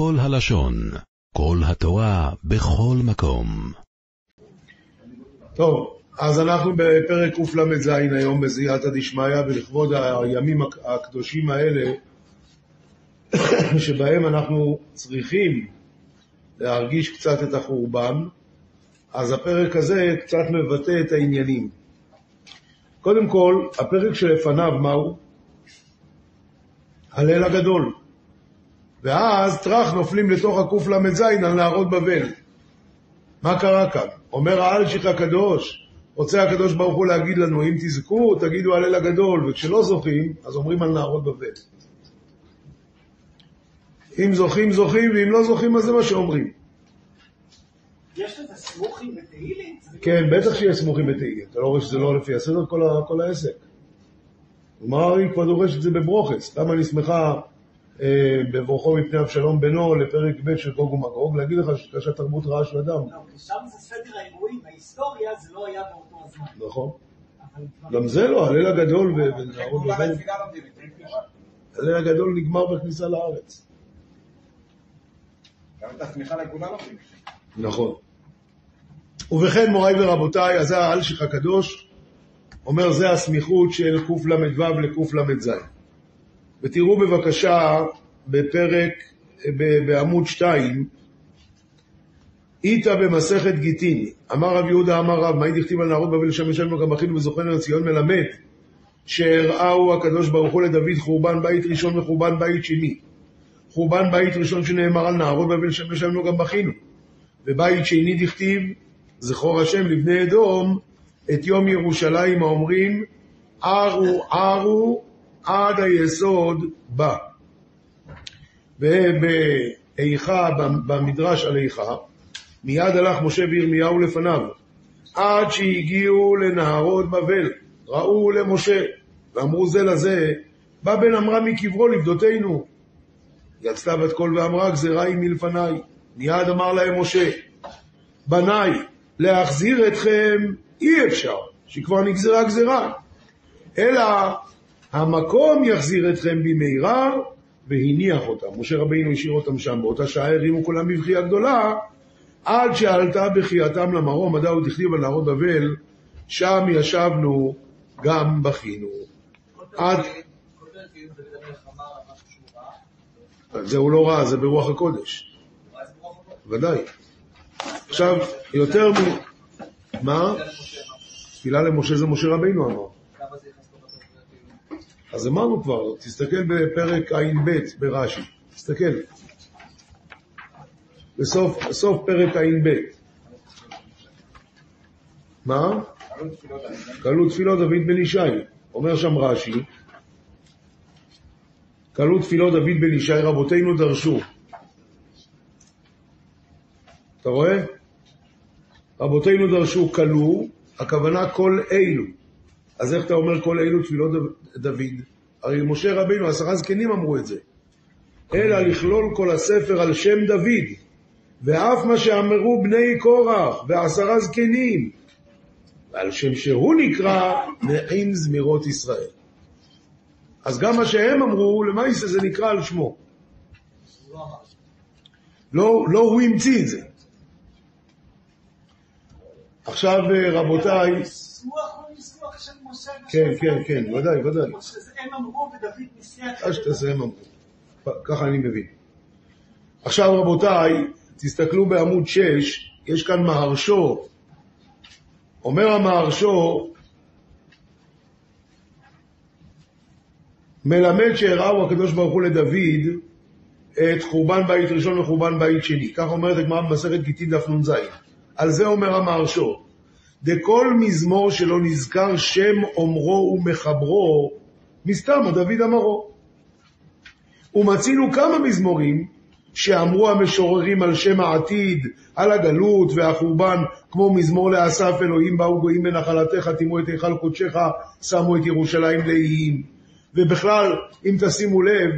כל הלשון, כל התורה, בכל מקום. טוב, אז אנחנו בפרק קל"ז היום בזיעתא דשמיא, ולכבוד הימים הקדושים האלה, שבהם אנחנו צריכים להרגיש קצת את החורבן, אז הפרק הזה קצת מבטא את העניינים. קודם כל, הפרק שלפניו מהו? הליל הגדול. ואז טראח נופלים לתוך הקל"ז על נהרות בבל. מה קרה כאן? אומר האלשיך הקדוש, רוצה הקדוש ברוך הוא להגיד לנו, אם תזכו, תגידו הלל הגדול, וכשלא זוכים, אז אומרים על נהרות בבל. אם זוכים, זוכים, ואם לא זוכים, אז זה מה שאומרים. יש לזה סמוכים בתהילים? כן, בטח שיש סמוכים בתהילים. אתה לא רואה שזה לא לפי הסדר כל, כל העסק. גמרא היא כבר דורשת את זה בברוכס. למה אני אה, בברכו מפני אבשלום בנו לפרק ב' של גוג ומגוג, להגיד לך שקשה תרבות רעה של אדם. לא, כי שם זה סדר האירועים, בהיסטוריה זה לא היה באותו הזמן. נכון. גם זה לא, הליל הגדול ו- ונהרות כולם בבל. התפילה לומדים את זה. הליל הגדול נגמר בכניסה לארץ. גם את השמיכה לכולם לומדים. נכון. ובכן, מוריי ורבותיי, אז זה האלשיך הקדוש אומר, זה הסמיכות של קל"ו לקל"ז. ותראו בבקשה בפרק, בעמוד 2, איתא במסכת גיטין, אמר רב יהודה אמר רב, מה דכתיב על נהרות בבל שם ישבנו גם אחינו וזוכרנו לציון מלמד, שהראהו הקדוש ברוך הוא לדוד חורבן בית ראשון וחורבן בית שני. חורבן בית ראשון שנאמר על נהרות בבל שם ישבנו גם בכינו. ובית שני דכתיב, זכור השם לבני אדום, את יום ירושלים האומרים, ערו ערו עד היסוד בא. ובאיכה, במדרש על איכה, מיד הלך משה וירמיהו לפניו, עד שהגיעו לנהרות בבל, ראו למשה, ואמרו זה לזה, בא בן עמרם מקברו לפדותנו. יצתה בת קול ואמרה, גזירה היא מלפניי. מיד אמר להם משה, בניי, להחזיר אתכם אי אפשר, שכבר נגזרה גזירה, אלא המקום יחזיר אתכם במהרה, והניח אותם. משה רבינו השאיר אותם שם, באותה שעה הרימו כולם בבכייה גדולה, עד שעלתה בחייתם למרום, מדעו דכתיב על נהרות בבל, שם ישבנו, גם בכינו. עד... כותב דוד המלך אמר על משהו שהוא רע, זה הוא לא רע, זה ברוח הקודש. ודאי. עכשיו, יותר מ... מה? תפילה למשה זה משה רבינו אמר. כמה זה נכנס לו בתוך זה? אז אמרנו כבר, תסתכל בפרק ע"ב ברש"י, תסתכל. בסוף, בסוף פרק ע"ב. מה? כלו תפילות דוד בן ישי. אומר שם רש"י, כלו תפילות דוד בן ישי, רבותינו דרשו. אתה רואה? רבותינו דרשו כלו, הכוונה כל אלו. אז איך אתה אומר כל אלו תפילות דוד-? הרי משה רבינו, עשרה זקנים אמרו את זה. אלא לכלול כל הספר על שם דוד, ואף מה שאמרו בני קורח ועשרה זקנים, ועל שם שהוא נקרא נעים זמירות ישראל. אז גם מה שהם אמרו, למעשה זה נקרא על שמו. לא. לא, הוא המציא את זה. עכשיו רבותיי, משה כן, כן. כן, ודאי, ודאי. כמו שהם אמרו ודוד ניסח. הם אמרו. ככה אני מבין. עכשיו רבותיי, תסתכלו בעמוד 6, יש כאן מהרשו. אומר המהרשו, מלמד שהראו הקדוש ברוך הוא לדוד את חורבן בית ראשון וחורבן בית שני. כך אומרת הגמרא במסכת גיטין דף נ"ז. על זה אומר המהרשו, דכל מזמור שלא נזכר שם אומרו ומחברו, מסתם דוד אמרו. ומצינו כמה מזמורים שאמרו המשוררים על שם העתיד, על הגלות והחורבן, כמו מזמור לאסף אלוהים באו גויים בנחלתך, טימו את היכל קודשך, שמו את ירושלים לאיים. ובכלל, אם תשימו לב,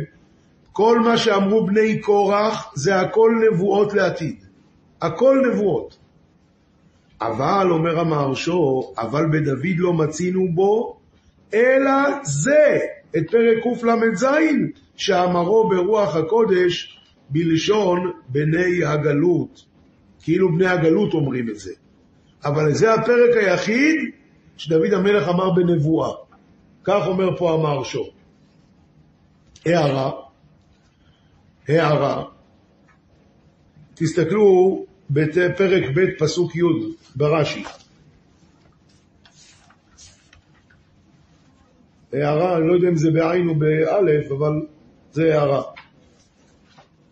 כל מה שאמרו בני קורח זה הכל נבואות לעתיד. הכל נבואות. אבל, אומר המהרשו, אבל בדוד לא מצינו בו, אלא זה, את פרק קל"ז, שאמרו ברוח הקודש, בלשון בני הגלות, כאילו בני הגלות אומרים את זה. אבל זה הפרק היחיד שדוד המלך אמר בנבואה. כך אומר פה המהרשו. הערה, הערה, תסתכלו בפרק ב' פסוק י' ברש"י. הערה, אני לא יודע אם זה בעין או באלף, אבל זה הערה.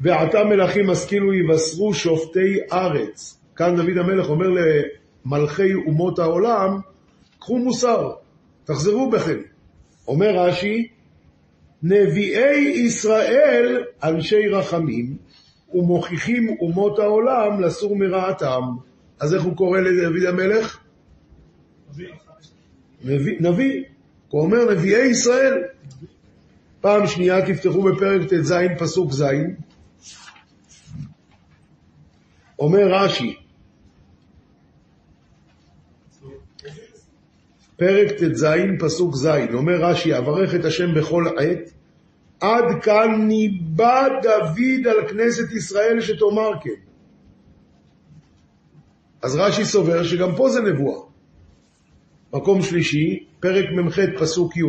ועתה מלכים השכילו יבשרו שופטי ארץ. כאן דוד המלך אומר למלכי אומות העולם, קחו מוסר, תחזרו בכם. אומר רש"י, נביאי ישראל אנשי רחמים, ומוכיחים אומות העולם לסור מרעתם. אז איך הוא קורא לדוד המלך? נביא. נביא. הוא אומר נביאי ישראל. פעם שנייה תפתחו בפרק ט"ז פסוק ז', אומר רש"י, פרק ט"ז פסוק ז', אומר רש"י, אברך את השם בכל עת, עד כאן ניבא דוד על כנסת ישראל שתאמר כן. אז רש"י סובר שגם פה זה נבואה. מקום שלישי, פרק מ"ח פסוק י'.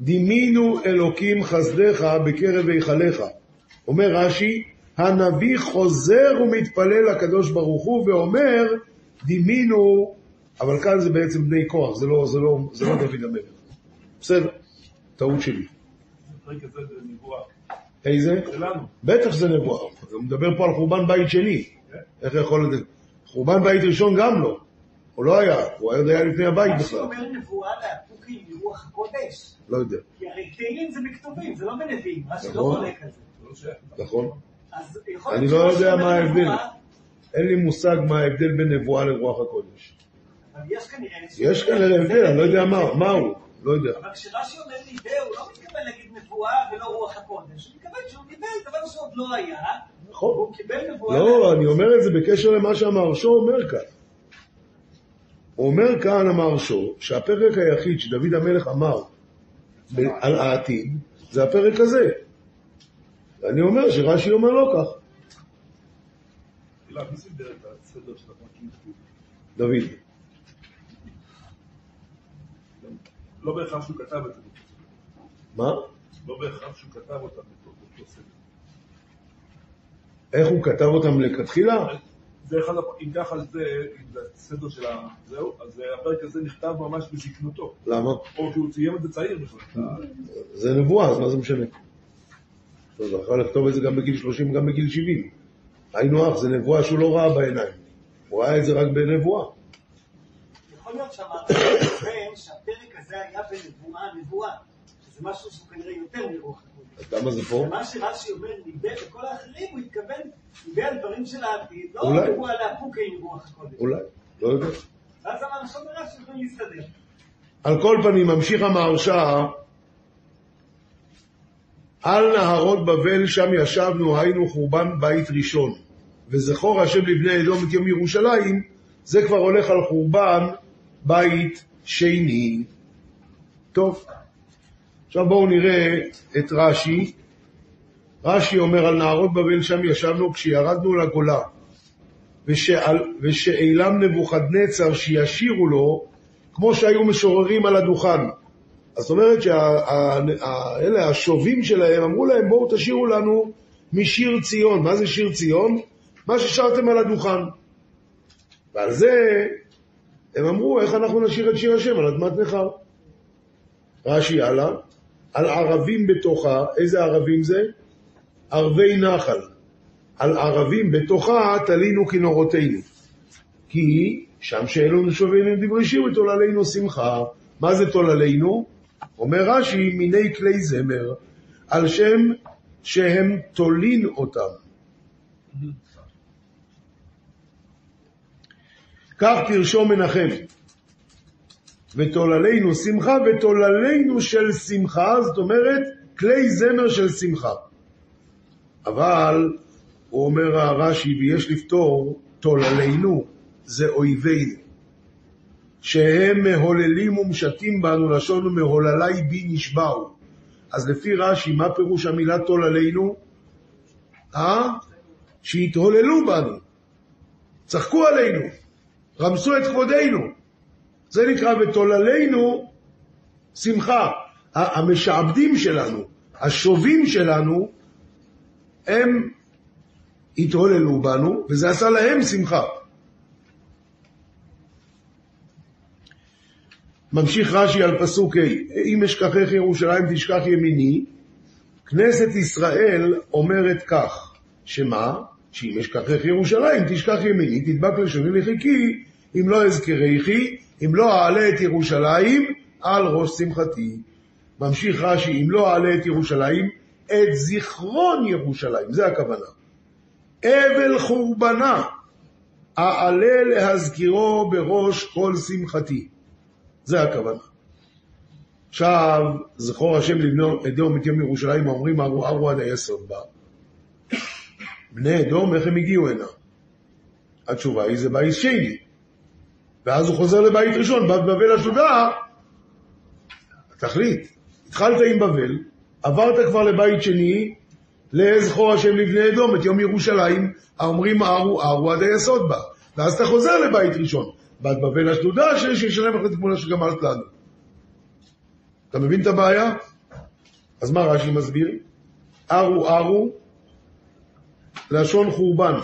דימינו אלוקים חסדך בקרב היכליך. אומר רש"י, הנביא חוזר ומתפלל לקדוש ברוך הוא ואומר, דימינו, אבל כאן זה בעצם בני כוח, זה לא, זה לא, זה לא דוד המלך. בסדר, טעות שלי. איזה? שלנו. בטח שזה נבואה. הוא מדבר פה על חורבן בית שני. איך יכול להיות? חורבן בית ראשון גם לא. הוא לא היה, הוא היה היה לפני הבית רש"י בכלל. אומר נבואה לאפוקים מרוח הקודש. לא יודע, כי הרי תהילים זה בכתובים, זה לא בנביאים, רש"י לא נכון. חולק על זה. לא. נכון? אז יכול אני לא שרש"י יודע מה ההבדל. אין לי מושג מה ההבדל בין נבואה לרוח הקודש. יש כנראה... הבדל, אני לא יודע מה, הוא, לא יודע. אבל כשרש"י אומר ניבא, הוא לא מתכוון להגיד נבואה ולא רוח הקודש. הוא מתכוון שהוא ניבא דבר שעוד לא היה, נכון. והוא קיבל נבואה. לא, אני אומר את זה בקשר למה שהמהרשו אומר כאן. הוא אומר כאן המהרשו שהפרק היחיד שדוד המלך אמר על העתיד זה הפרק הזה. ואני אומר שרש"י אומר לא כך. דוד. לא בהכרח שהוא כתב את זה. מה? לא בהכרח שהוא כתב אותם באותו סדר. איך הוא כתב אותם מלכתחילה? זה אחד, אם ככה זה, אם זה הסדר של ה... זהו, אז הפרק הזה נכתב ממש בזקנותו. למה? או כי הוא סיים את זה צעיר בכלל. זה נבואה, אז מה זה משנה? הוא יכול לכתוב את זה גם בגיל 30 וגם בגיל 70. היינו הך, זה נבואה שהוא לא ראה בעיניים. הוא ראה את זה רק בנבואה. יכול להיות שהמהרש"א הזה היה בנבואה, נבואה. שזה משהו שהוא כנראה יותר מרוח הקודש. אז למה זה פה? מה שרש"י אומר ניבא וכל האחרים, הוא התכוון, ניבא על דברים של העתיד, לא. נבואה לאפוקי עם רוח הקודש. אולי, לא יודע. ואז המהרש"א ורש"י יכולים להסתדר. על כל פנים, ממשיך המהרש"א, על נהרות בבל שם ישבנו, היינו חורבן בית ראשון. וזכור השם לבני אדום את יום ירושלים, זה כבר הולך על חורבן בית שני. טוב, עכשיו בואו נראה את רש"י. רש"י אומר על נהרות בבל שם ישבנו כשירדנו לגולה. ושאל- ושאילם נבוכדנצר שישירו לו, כמו שהיו משוררים על הדוכן. זאת אומרת שאלה, השובים שלהם, אמרו להם, בואו תשאירו לנו משיר ציון. מה זה שיר ציון? מה ששרתם על הדוכן. ועל זה הם אמרו, איך אנחנו נשיר את שיר השם על אדמת נכר? רש"י הלאה, על ערבים בתוכה, איזה ערבים זה? ערבי נחל. על ערבים בתוכה תלינו כנורותינו. כי שם שאלונו שובנו דברי שיר ותוללינו שמחה. מה זה תוללינו? אומר רש"י, מיני כלי זמר, על שם שהם תולין אותם. כך תרשום מנחם. ותוללינו שמחה, ותוללינו של שמחה, זאת אומרת, כלי זמר של שמחה. אבל, הוא אומר הרש"י, ויש לפתור, תוללינו זה אויבינו. שהם מהוללים ומשתים בנו, לשון ומהוללי בי נשבעו. אז לפי רש"י, מה פירוש המילה תול עלינו? אה? שהתהוללו בנו, צחקו עלינו, רמסו את כבודנו. זה נקרא ותול עלינו שמחה. המשעבדים שלנו, השובים שלנו, הם התהוללו בנו, וזה עשה להם שמחה. ממשיך רש"י על פסוק ה', אם אשכחך ירושלים תשכח ימיני, כנסת ישראל אומרת כך, שמה? שאם אשכחך ירושלים תשכח ימיני, תדבק לשוני לחיקי, אם לא אזכריכי, אם לא אעלה את ירושלים על ראש שמחתי. ממשיך רש"י, אם לא אעלה את ירושלים, את זיכרון ירושלים, זה הכוונה. אבל חורבנה, אעלה להזכירו בראש כל שמחתי. זה הכוונה. עכשיו, זכור השם לבנו אדום את יום ירושלים, אומרים ארו ארו עד היסוד בה. בני אדום, איך הם הגיעו הנה? התשובה היא, זה בית שני. ואז הוא חוזר לבית ראשון, בבבל השוגה, תחליט, התחלת עם בבל, עברת כבר לבית שני, לזכור השם לבני אדום, את יום ירושלים, האומרים ארו ארו עד היסוד בה. ואז אתה חוזר לבית ראשון. בת בבל השדודה שיש לשלם אחרי תמונה שגמרת לנו. אתה מבין את הבעיה? אז מה רש"י מסביר? ארו ארו, לשון חורבן,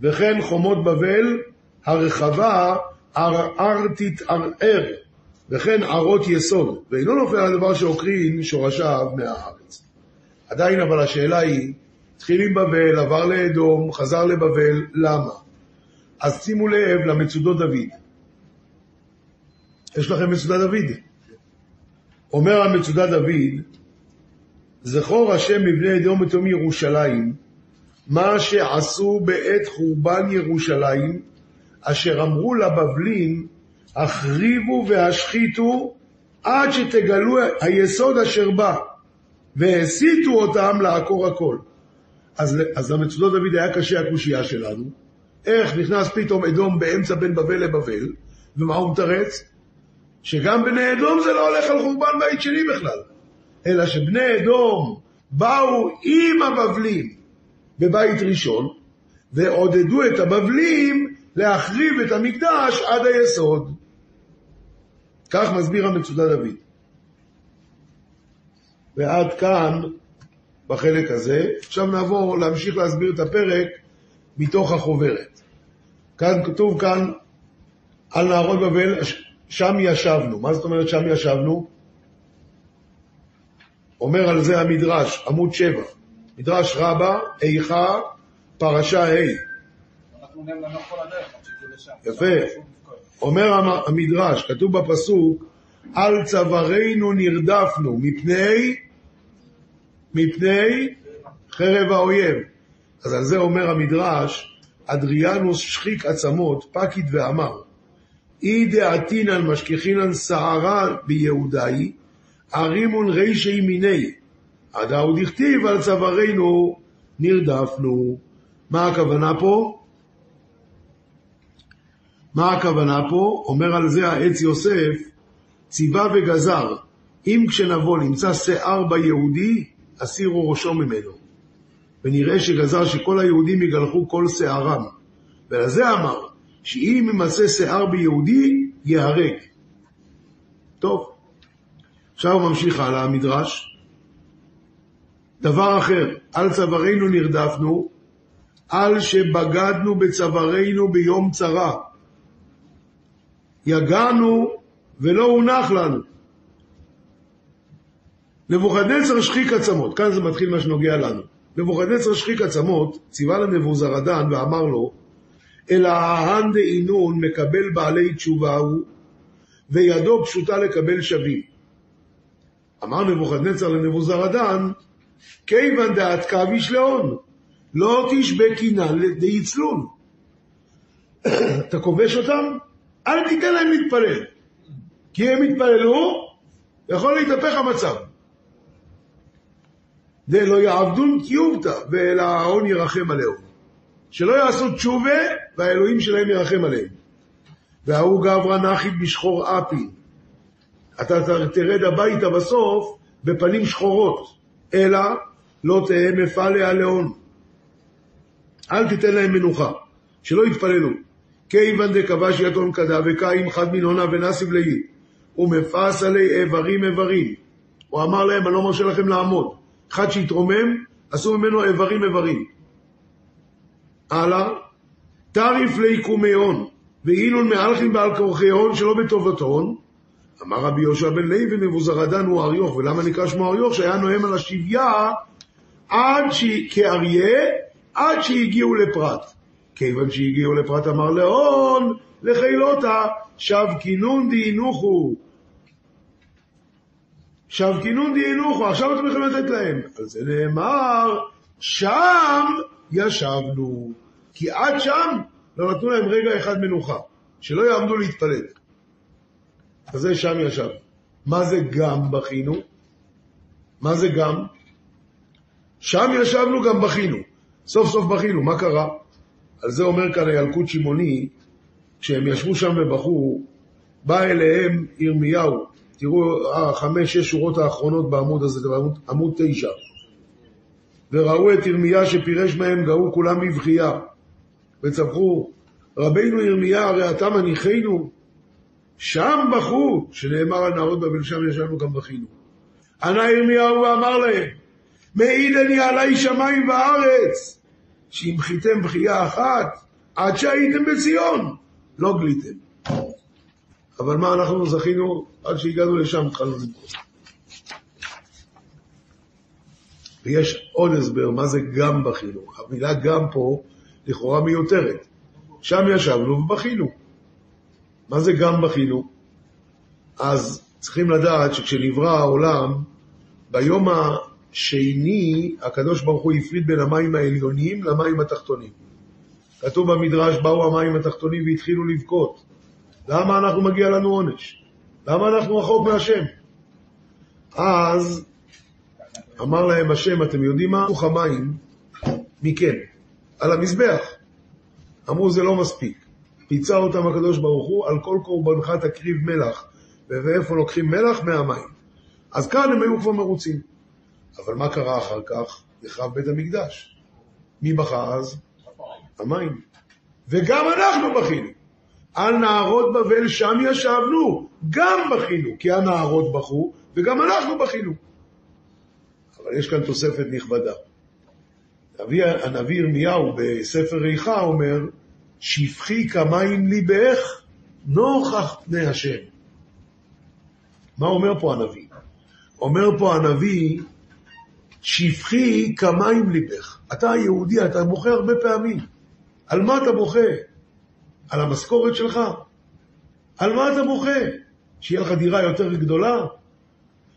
וכן חומות בבל הרחבה ערער תתערער, וכן ערות יסוד, ואינו נופל על דבר שעוקרין שורשיו מהארץ. עדיין אבל השאלה היא, התחיל עם בבל, עבר לאדום, חזר לבבל, למה? אז שימו לב למצודות דוד. יש לכם מצודת דוד. אומר המצודת דוד, זכור השם מבני אדום את יום ירושלים, מה שעשו בעת חורבן ירושלים, אשר אמרו לבבלים, החריבו והשחיתו עד שתגלו היסוד אשר בא, והסיתו אותם לעקור הכל. אז, אז למצודות דוד היה קשה הקושייה שלנו, איך נכנס פתאום אדום באמצע בין בבל לבבל, ומה הוא מתרץ? שגם בני אדום זה לא הולך על חורבן בית שני בכלל, אלא שבני אדום באו עם הבבלים בבית ראשון, ועודדו את הבבלים להחריב את המקדש עד היסוד. כך מסביר המצודה דוד. ועד כאן בחלק הזה. עכשיו נעבור להמשיך להסביר את הפרק מתוך החוברת. כאן כתוב כאן על נהרות בבל, שם ישבנו. מה זאת אומרת שם ישבנו? אומר על זה המדרש, עמוד 7, מדרש רבה, איכה, פרשה ה'. יפה. אומר המדרש, כתוב בפסוק, על צווארנו נרדפנו מפני, מפני חרב האויב. אז על זה אומר המדרש, אדריאנוס שחיק עצמות, פקיד ואמר, אי דעתינן משכיחינן שערה ביהודאי, ארימון רישי מיני, עדה הוא דכתיב על צווארנו נרדפנו. מה הכוונה פה? מה הכוונה פה? אומר על זה העץ יוסף, ציווה וגזר, אם כשנבוא נמצא שיער ביהודי, הסירו ראשו ממנו. ונראה שגזר שכל היהודים יגלחו כל שערם. ולזה אמר, שאם ימצא שיער ביהודי, ייהרג. טוב, עכשיו הוא ממשיך הלאה, המדרש. דבר אחר, על צווארנו נרדפנו, על שבגדנו בצווארנו ביום צרה. יגענו ולא הונח לנו. נבוכדנצר שחיק עצמות, כאן זה מתחיל מה שנוגע לנו. נבוכדנצר שחיק עצמות, ציווה לנבוזרדן ואמר לו, אלא ההן דאינון מקבל בעלי תשובה הוא, וידו פשוטה לקבל שווים. אמר נבוכדנצר לנבוזרדן, כיוון דעת כביש לאון, לא תשבה קינה דיצלון. אתה כובש אותם? אל תיתן להם להתפלל. כי הם יתפללו, יכול להתהפך המצב. דלא יעבדון קיובתא, ואלא ההון ירחם עליהם. שלא יעשו תשובה, והאלוהים שלהם ירחם עליהם. וההוא גברא נחית בשחור אפי. אתה תרד הביתה בסוף בפנים שחורות, אלא לא תהא מפלא הלאון. אל תיתן להם מנוחה, שלא יתפללו. כיוון דכבש יתום כדה וקיים חד מנעונה ונסיב לאי, ומפס עלי איברים איברים. הוא אמר להם, אני לא מרשה לכם לעמוד. אחד שהתרומם, עשו ממנו איברים איברים. הלאה, תריף ליקומי הון, ואילון מהלכים בעל כורחי הון שלא בטובת הון. אמר רבי יהושע בן לוי מבוזרדן הוא אריוך, ולמה נקרא שמו אריוך? שהיה נואם על השביה עד ש... כאריה, עד שהגיעו לפרת. כיוון שהגיעו לפרת אמר להון, לחילותה, שב כינון דהינוכו. שב כינון דהינוכו, עכשיו אתם יכולים לתת להם. על זה נאמר, שם ישבנו. כי עד שם לא נתנו להם רגע אחד מנוחה, שלא יעמדו להתפלל. אז זה שם ישב. מה זה גם בכינו? מה זה גם? שם ישבנו גם בכינו. סוף סוף בכינו, מה קרה? על זה אומר כאן הילקוט שמעוני, כשהם ישבו שם ובכו, בא אליהם ירמיהו, תראו החמש, שש שורות האחרונות בעמוד הזה, זה בעמוד עמוד תשע. וראו את ירמיה שפירש מהם גאו כולם בבכייה, וצווחו, רבינו ירמיה, הרי אתה מניחנו, שם בכו, שנאמר על נהרות בבל, שם ישבנו גם בכינו. ענה ירמיהו ואמר להם, מעיד אני עלי שמיים וארץ, שהמחיתם בכייה אחת, עד שהייתם בציון, לא גליתם. אבל מה אנחנו זכינו, עד שהגענו לשם התחלנו למכור. ויש עוד הסבר מה זה גם בכינו. המילה גם פה לכאורה מיותרת. שם ישבנו ובכינו. מה זה גם בכינו? אז צריכים לדעת שכשנברא העולם, ביום השני הקדוש ברוך הוא הפריד בין המים העליונים למים התחתונים. כתוב במדרש, באו המים התחתונים והתחילו לבכות. למה אנחנו מגיע לנו עונש? למה אנחנו רחוק מהשם? אז אמר להם השם, אתם יודעים מה? רוח המים מכם, על המזבח. אמרו, זה לא מספיק. פיצה אותם הקדוש ברוך הוא, על כל קורבנך תקריב מלח. ואיפה לוקחים מלח? מהמים. אז כאן הם היו כבר מרוצים. אבל מה קרה אחר כך? נחרב בית המקדש. מי בכה אז? המים. וגם אנחנו בכינו. על נהרות בבל שם ישבנו, גם בכינו, כי הנהרות בכו, וגם אנחנו בכינו. אבל יש כאן תוספת נכבדה. הנביא, הנביא ירמיהו בספר איכה אומר, שפכי כמים ליבך נוכח פני השם. מה אומר פה הנביא? אומר פה הנביא, שפכי כמים ליבך. אתה יהודי, אתה בוכה הרבה פעמים. על מה אתה בוכה? על המשכורת שלך? על מה אתה בוכה? שיהיה לך דירה יותר גדולה?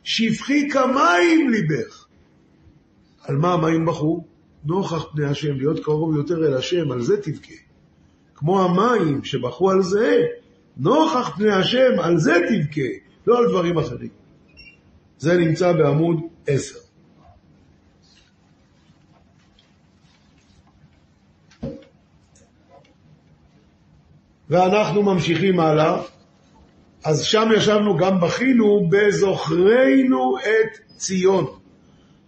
שפכי כמים ליבך. על מה המים בכו? נוכח פני השם, להיות קרוב יותר אל השם, על זה תבכה. כמו המים שבכו על זה, נוכח פני השם, על זה תבכה, לא על דברים אחרים. זה נמצא בעמוד 10. ואנחנו ממשיכים הלאה. אז שם ישבנו גם בכינו בזוכרנו את ציון.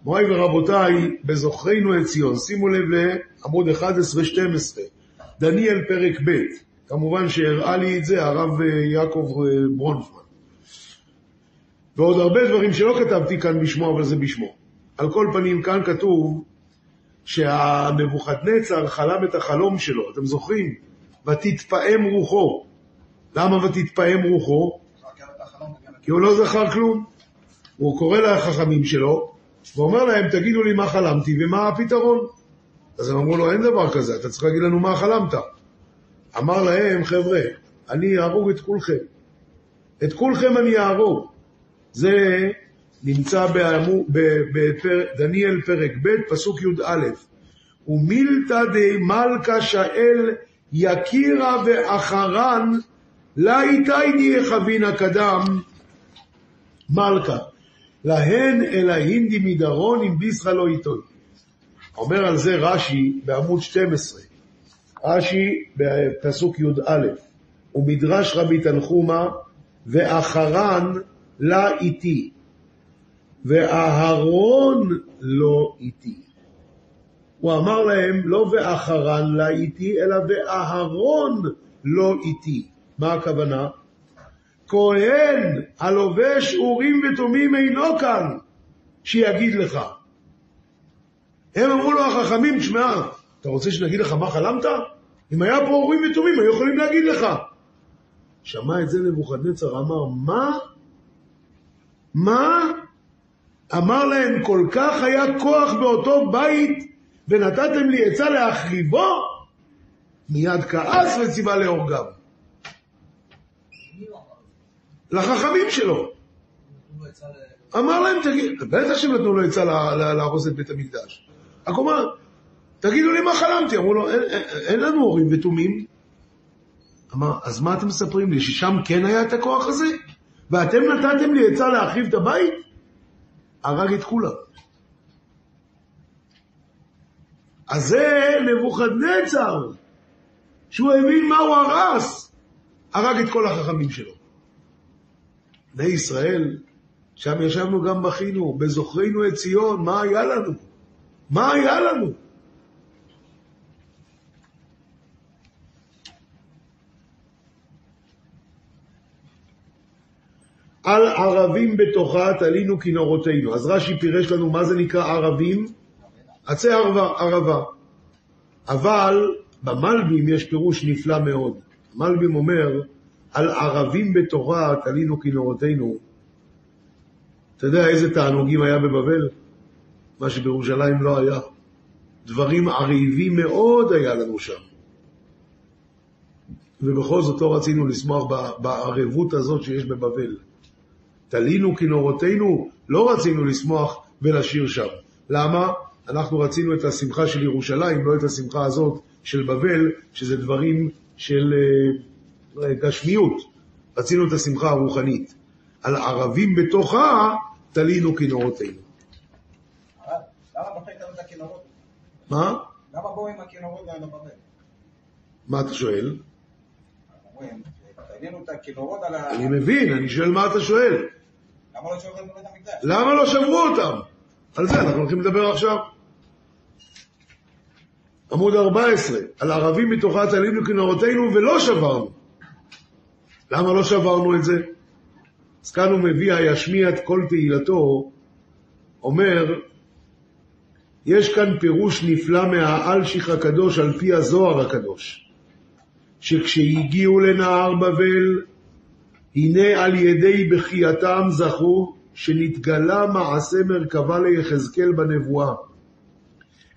מוריי ורבותיי, בזוכרנו את ציון. שימו לב לעמוד 11-12, דניאל פרק ב', כמובן שהראה לי את זה הרב יעקב ברונפמן. ועוד הרבה דברים שלא כתבתי כאן בשמו, אבל זה בשמו. על כל פנים, כאן כתוב שהנבוכדנצר חלם את החלום שלו, אתם זוכרים? ותתפעם רוחו. למה ותתפעם רוחו? כי הוא לא זכר כלום. הוא קורא לחכמים שלו, ואומר להם, תגידו לי מה חלמתי ומה הפתרון. אז הם אמרו לו, אין דבר כזה, אתה צריך להגיד לנו מה חלמת. אמר להם, חבר'ה, אני אהרוג את כולכם. את כולכם אני אהרוג. זה נמצא בדניאל פרק ב', פסוק י"א. ומילתא דמלכה שאל יקירה ואחרן, לה איתייני חבינה קדם מלכה. להן אלהינדי מדרון אם ביסחה לא איתו. אומר על זה רש"י בעמוד 12, רש"י בפסוק י"א, ומדרש רבי תנחומה, ואחרן לה איתי, ואהרון לא איתי. הוא אמר להם, לא ואחרן לה איתי, אלא ואהרון לא איתי. מה הכוונה? כהן הלובש אורים ותומים אינו כאן, שיגיד לך. הם אמרו לו החכמים, תשמע, אתה רוצה שנגיד לך מה חלמת? אם היה פה אורים ותומים, היו יכולים להגיד לך. שמע את זה נבוכדנצר, אמר, מה? מה? אמר להם, כל כך היה כוח באותו בית, ונתתם לי עצה להחריבו? מיד כעס וציווה להורגיו. לחכמים שלו. אמר להם, תגיד, בטח שהם נתנו לו עצה לה- לה- להרוס את בית המקדש. רק הוא תגידו לי מה חלמתי. אמרו לו, אין לנו הורים ותומים. אמר, אז מה אתם מספרים לי, ששם כן היה את הכוח הזה? ואתם נתתם לי עצה להחריב את הבית? הרג את כולם. אז זה נבוכדנצר, שהוא הבין מה הוא הרס, הרג את כל החכמים שלו. בני ישראל, שם ישבנו גם בכינו, בזוכרינו את ציון, מה היה לנו? מה היה לנו? על ערבים בתוכה תלינו כנורותינו. אז רש"י פירש לנו מה זה נקרא ערבים? עצי ערבה, ערבה. אבל במלבים יש פירוש נפלא מאוד. מלבים אומר, על ערבים בתורה תלינו כנורותינו. אתה יודע איזה תענוגים היה בבבל? מה שבירושלים לא היה. דברים עריבים מאוד היה לנו שם. ובכל זאת לא רצינו לשמוח בערבות הזאת שיש בבבל. תלינו כנורותינו, לא רצינו לשמוח ולשיר שם. למה? אנחנו רצינו את השמחה של ירושלים, לא את השמחה הזאת של בבל, שזה דברים של אה, גשמיות. רצינו את השמחה הרוחנית. על ערבים בתוכה תלינו כנורותינו. מה? למה באו עם הכינורות האלה בבית? מה אתה שואל? על. אני מבין, אני שואל מה אתה שואל. למה לא? למה לא שברו אותם? על זה אנחנו הולכים לדבר עכשיו. עמוד 14, על ערבים מתוכה תלינו כנורותינו ולא שברנו. למה לא שברנו את זה? אז כאן הוא מביא הישמיע את כל תהילתו, אומר, יש כאן פירוש נפלא מהאלשיך הקדוש על פי הזוהר הקדוש, שכשהגיעו לנהר בבל, הנה על ידי בחייתם זכו שנתגלה מעשה מרכבה ליחזקאל בנבואה.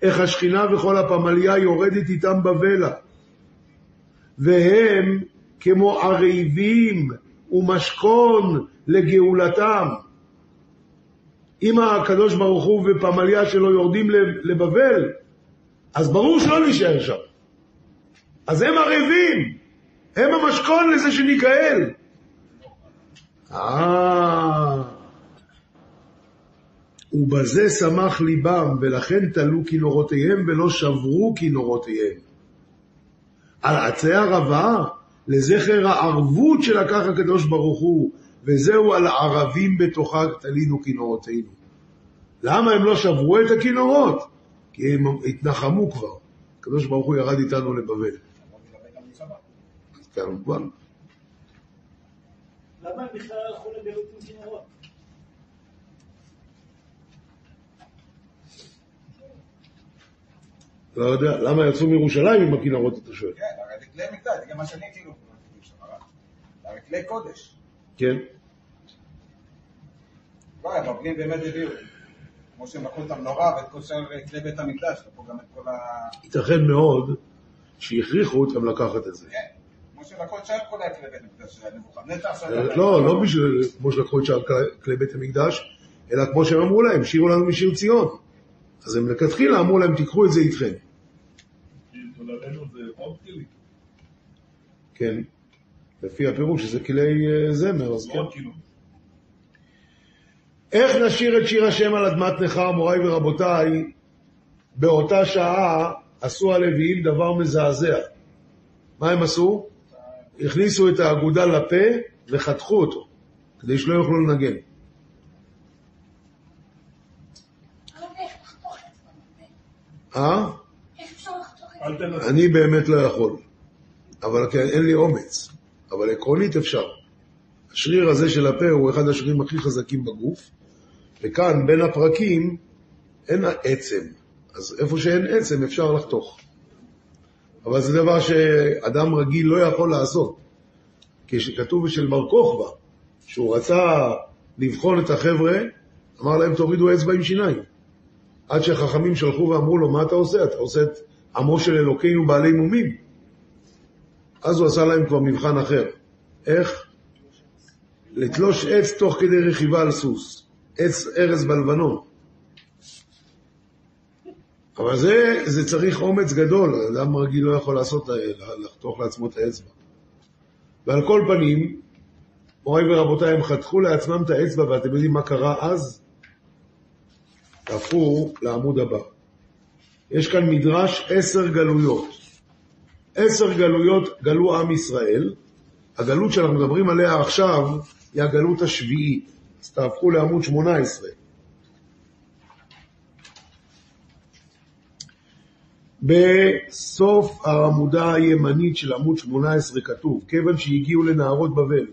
איך השכינה וכל הפמליה יורדת איתם בבלע. והם כמו ערבים ומשכון לגאולתם. אם הקדוש ברוך הוא ופמליה שלו יורדים לבבל, אז ברור שלא נשאר שם. אז הם ערבים, הם המשכון לזה שניגאל. אה... ובזה שמח ליבם, ולכן תלו כינורותיהם ולא שברו כינורותיהם. על עצי ערבה, לזכר הערבות שלקח הקדוש ברוך הוא, וזהו על ערבים בתוכה תלינו כינורותינו. למה הם לא שברו את הכינורות? כי הם התנחמו כבר. הקדוש ברוך הוא ירד איתנו לבבל. למה הם בכלל הלכו לגלות עם כינורות? לא יודע, למה יצאו מירושלים עם הכינורות, אתה שואל? כן, הרי זה כלי מקדש, זה גם מה שאני כאילו... הרי כלי קודש. כן. לא, הבבלים באמת הביאו. כמו שהם לקחו את המנורה ואת כל שאר כלי בית המקדש, לקחו גם את כל ה... ייתכן מאוד שהכריחו אותם לקחת את זה. כן, כמו שלקחו את שאר כל הכלי בית המקדש, זה נבוכדנצר עכשיו... לא, לא בשביל כמו שלקחו את שאר כלי בית המקדש, אלא כמו שהם אמרו להם, שירו לנו משיר ציון. אז הם לכתחילה אמרו להם, תיקחו את זה איתכם. לולבינו זה עוד כלי. כן. לפי הפירוש שזה כלי אה, זמר, אז כן. איך נשיר את שיר השם על אדמת נכר, מוריי ורבותיי? באותה שעה עשו הלוויים דבר מזעזע. מה הם עשו? הכניסו את האגודה לפה וחתכו אותו, כדי שלא יוכלו לנגן. אה? אני באמת לא יכול, אבל כן, אין לי אומץ. אבל עקרונית אפשר. השריר הזה של הפה הוא אחד השרירים הכי חזקים בגוף, וכאן בין הפרקים אין עצם. אז איפה שאין עצם אפשר לחתוך. אבל זה דבר שאדם רגיל לא יכול לעשות. כשכתוב של בר כוכבא, שהוא רצה לבחון את החבר'ה, אמר להם תורידו אצבע עם שיניים. עד שהחכמים שלחו ואמרו לו, מה אתה עושה? אתה עושה את עמו של אלוקינו בעלי מומים. אז הוא עשה להם כבר מבחן אחר. איך? לתלוש עץ תוך כדי רכיבה על סוס. עץ ארז בלבנון. אבל זה, זה צריך אומץ גדול, אדם רגיל לא יכול לעשות, לחתוך לעצמו את האצבע. ועל כל פנים, מוריי ורבותיי, הם חתכו לעצמם את האצבע, ואתם יודעים מה קרה אז? תהפכו לעמוד הבא. יש כאן מדרש עשר גלויות. עשר גלויות גלו עם ישראל. הגלות שאנחנו מדברים עליה עכשיו היא הגלות השביעית. אז תהפכו לעמוד 18. בסוף העמודה הימנית של עמוד 18 כתוב, כיוון שהגיעו לנהרות בבל,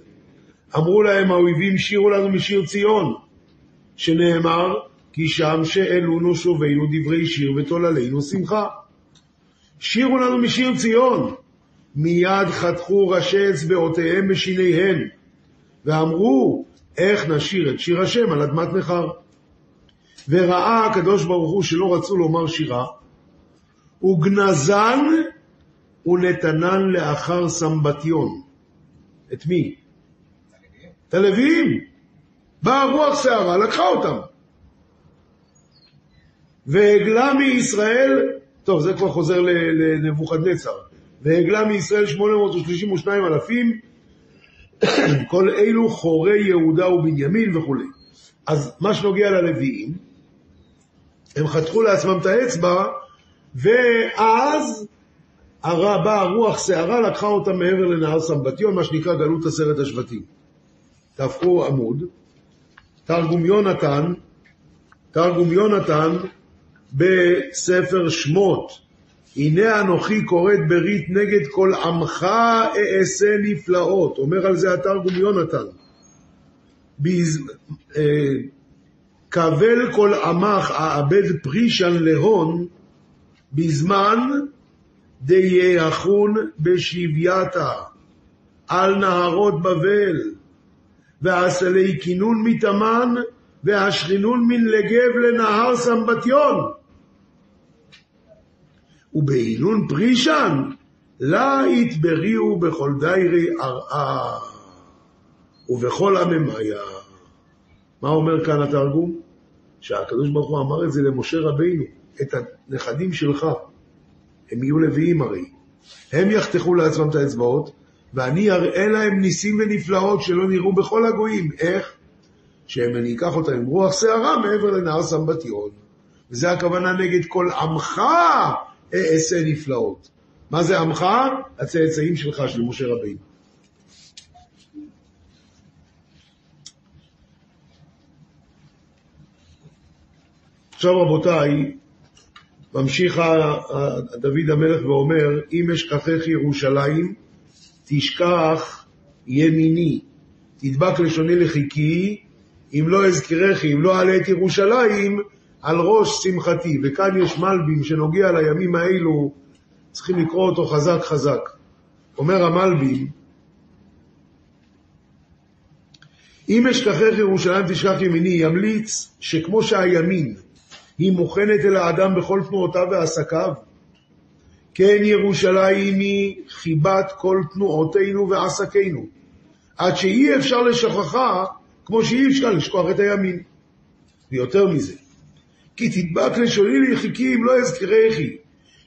אמרו להם האויבים שירו לנו משיר ציון, שנאמר, כי שם שאלונו שובינו דברי שיר ותוללינו שמחה. שירו לנו משיר ציון. מיד חתכו ראשי אצבעותיהם בשיניהן, ואמרו, איך נשיר את שיר השם על אדמת נכר. וראה הקדוש ברוך הוא שלא רצו לומר שירה, וגנזן ונתנן לאחר סמבטיון. את מי? את הלוויים. באה רוח שערה, לקחה אותם. והגלה מישראל, טוב, זה כבר חוזר לנבוכדנצר, והגלה מישראל 832 אלפים, כל אלו חורי יהודה ובנימין וכו'. אז מה שנוגע ללוויים, הם חתכו לעצמם את האצבע, ואז באה רוח שערה, לקחה אותם מעבר לנהר סמבטיון, מה שנקרא גלות עשרת השבטים. תהפכו עמוד, תרגום יונתן, תרגום יונתן בספר שמות, הנה אנוכי כורת ברית נגד כל עמך אעשה נפלאות, אומר על זה התרגום יונתן. אה, קבל כל עמך אעבד פרישן להון, בזמן דייחון בשבייתה, על נהרות בבל, ועשלי כינון מתאמן, והשכינון מן לגב לנהר סמבטיון. ובהינון פרישן, לה יתבריאו בכל דיירי ארעה, ובכל עממיה. מה אומר כאן התרגום? שהקדוש ברוך הוא אמר את זה למשה רבינו, את הנכדים שלך, הם יהיו לוויים הרי. הם יחתכו לעצמם את האצבעות, ואני אראה להם ניסים ונפלאות שלא נראו בכל הגויים. איך? שהם אני אקח אותם עם רוח שערה מעבר לנהר סמבטיון. וזה הכוונה נגד כל עמך אעשה נפלאות. מה זה עמך? הצאצאים שלך, של משה רבינו. עכשיו רבותיי, ממשיך דוד המלך ואומר, אם אשכחך ירושלים, תשכח ימיני, תדבק לשוני לחיקי, אם לא אזכירכי, אם לא אעלה את ירושלים, על ראש שמחתי. וכאן יש מלבים שנוגע לימים האלו, צריכים לקרוא אותו חזק חזק. אומר המלבים, אם אשכחך ירושלים תשכח ימיני, ימליץ שכמו שהימין היא מוכנת אל האדם בכל תנועותיו ועסקיו, כן ירושלים היא חיבת כל תנועותינו ועסקינו, עד שאי אפשר לשכחה כמו שאי אפשר לשכוח את הימין. ויותר מזה, כי תדבק לשוני ליחיקי אם לא אזכירכי,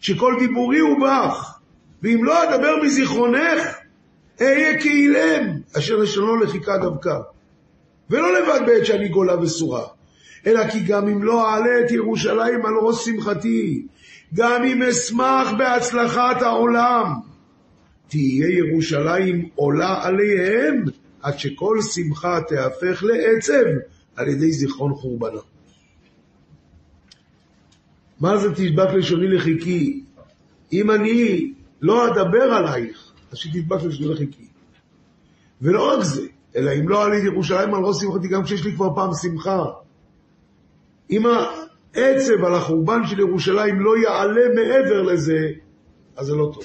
שכל דיבורי הוא בך, ואם לא אדבר מזיכרונך, אהיה כאילם, אשר לשונו לחיקה דווקא. ולא לבד בעת שאני גולה וסורה, אלא כי גם אם לא אעלה את ירושלים על ראש שמחתי, גם אם אשמח בהצלחת העולם, תהיה ירושלים עולה עליהם, עד שכל שמחה תהפך לעצב על ידי זיכרון חורבנה. מה זה תדבק לשוני לחיקי? אם אני לא אדבר עלייך, אז שתדבק לשוני לחיקי. ולא רק זה, אלא אם לא עליתי ירושלים על ראש שמחתי, גם כשיש לי כבר פעם שמחה. אם העצב על החורבן של ירושלים לא יעלה מעבר לזה, אז זה לא טוב.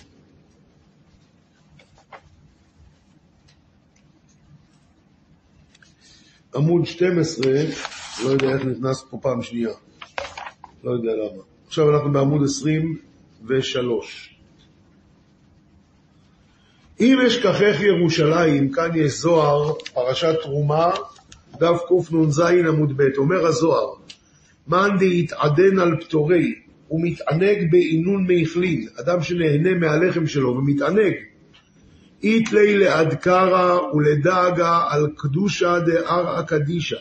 עמוד 12, לא יודע איך נכנס פה פעם שנייה. לא יודע למה. עכשיו אנחנו בעמוד 23. אם אשכחך ירושלים, כאן יש זוהר, פרשת תרומה, דף קנ"ז עמוד ב', אומר הזוהר, מאן דהתעדן על פטורי ומתענג בעינון מאכלין, אדם שנהנה מהלחם שלו ומתענג, איתלי לאדקרא ולדאגה על קדושה דארעא קדישא,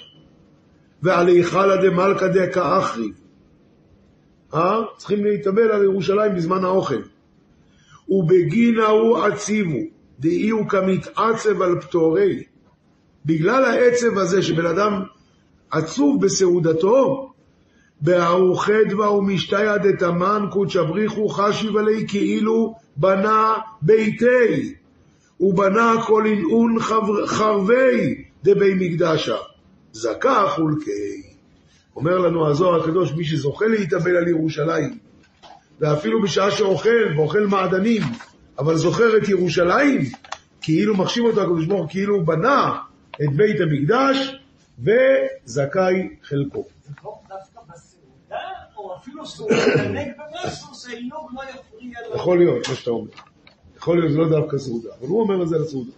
ועל היכלא דמלכא דקאחריב. אה? צריכים להתאבל על ירושלים בזמן האוכל. ובגין ההוא עציבו, דאי הוא כמתעצב על פטורי. בגלל העצב הזה שבן אדם עצוב בסעודתו, בארוחי דבא ומשתיה דתמן קודש אבריחו חשיב עלי כאילו בנה ביתי, ובנה כל אינעון חרבי דבי מקדשה. זכה חולקי. אומר לנו הזוהר הקדוש, מי שזוכה להתאבל על ירושלים, ואפילו בשעה שאוכל, ואוכל מעדנים, אבל זוכר את ירושלים, כאילו מחשיב אותו הקדוש ברוך הוא, כאילו בנה את בית המקדש, וזכאי חלקו. זה לא דווקא בסעודה, או אפילו שהוא מתענג במשהו, שהעינוג לא יפריע לו. יכול להיות, מה שאתה אומר. יכול להיות, זה לא דווקא סעודה, אבל הוא אומר את זה על הסעודה.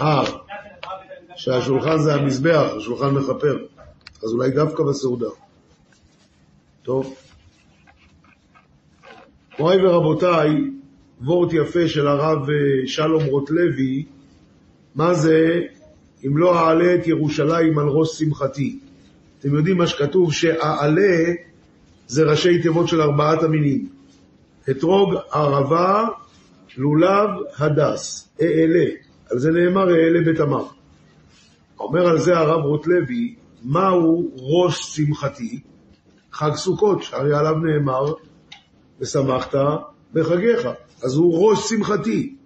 אה, שהשולחן זה המזבח, השולחן מכפר. אז אולי דווקא בסעודה. טוב. מוריי ורבותיי, וורט יפה של הרב אה, שלום רוטלוי, מה זה אם לא אעלה את ירושלים על ראש שמחתי? אתם יודעים מה שכתוב שאעלה זה ראשי תיבות של ארבעת המינים. אתרוג ערבה, לולב, הדס, אעלה. על זה נאמר אעלה בתמר. אומר על זה הרב רוטלוי, מהו ראש שמחתי? חג סוכות, שהרי עליו נאמר, ושמחת בחגיך. אז הוא ראש שמחתי.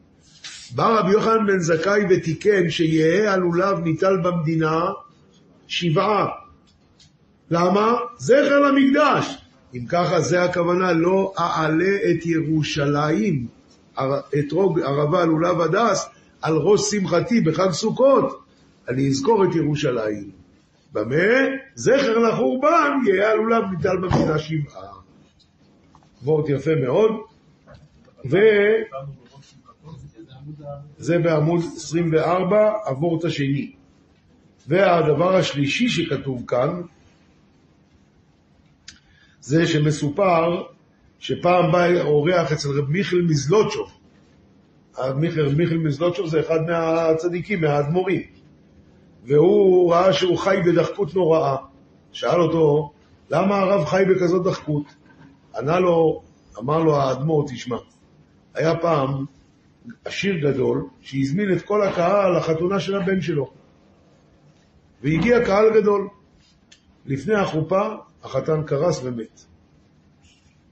בא רבי יוחנן בן זכאי ותיקן שיהא הלולב ניטל במדינה שבעה. למה? זכר למקדש. אם ככה זה הכוונה, לא אעלה את ירושלים, אתרוג ערבה לולב הדס, על ראש שמחתי בחג סוכות. אני אזכור את ירושלים. במה? זכר לחורבן יהיה הלולב ניטל במדינה שבעה. וורט יפה מאוד. וזה בעמוד 24, הוורט השני. והדבר השלישי שכתוב כאן, זה שמסופר שפעם בא אורח אצל רב מיכל מזלוטשוב. מיכל, מיכל מזלוטשוב זה אחד מהצדיקים, מהאדמו"רים. והוא ראה שהוא חי בדחקות נוראה. שאל אותו, למה הרב חי בכזאת דחקות? ענה לו, אמר לו האדמו"ר, תשמע, היה פעם עשיר גדול שהזמין את כל הקהל לחתונה של הבן שלו. והגיע קהל גדול. לפני החופה החתן קרס ומת.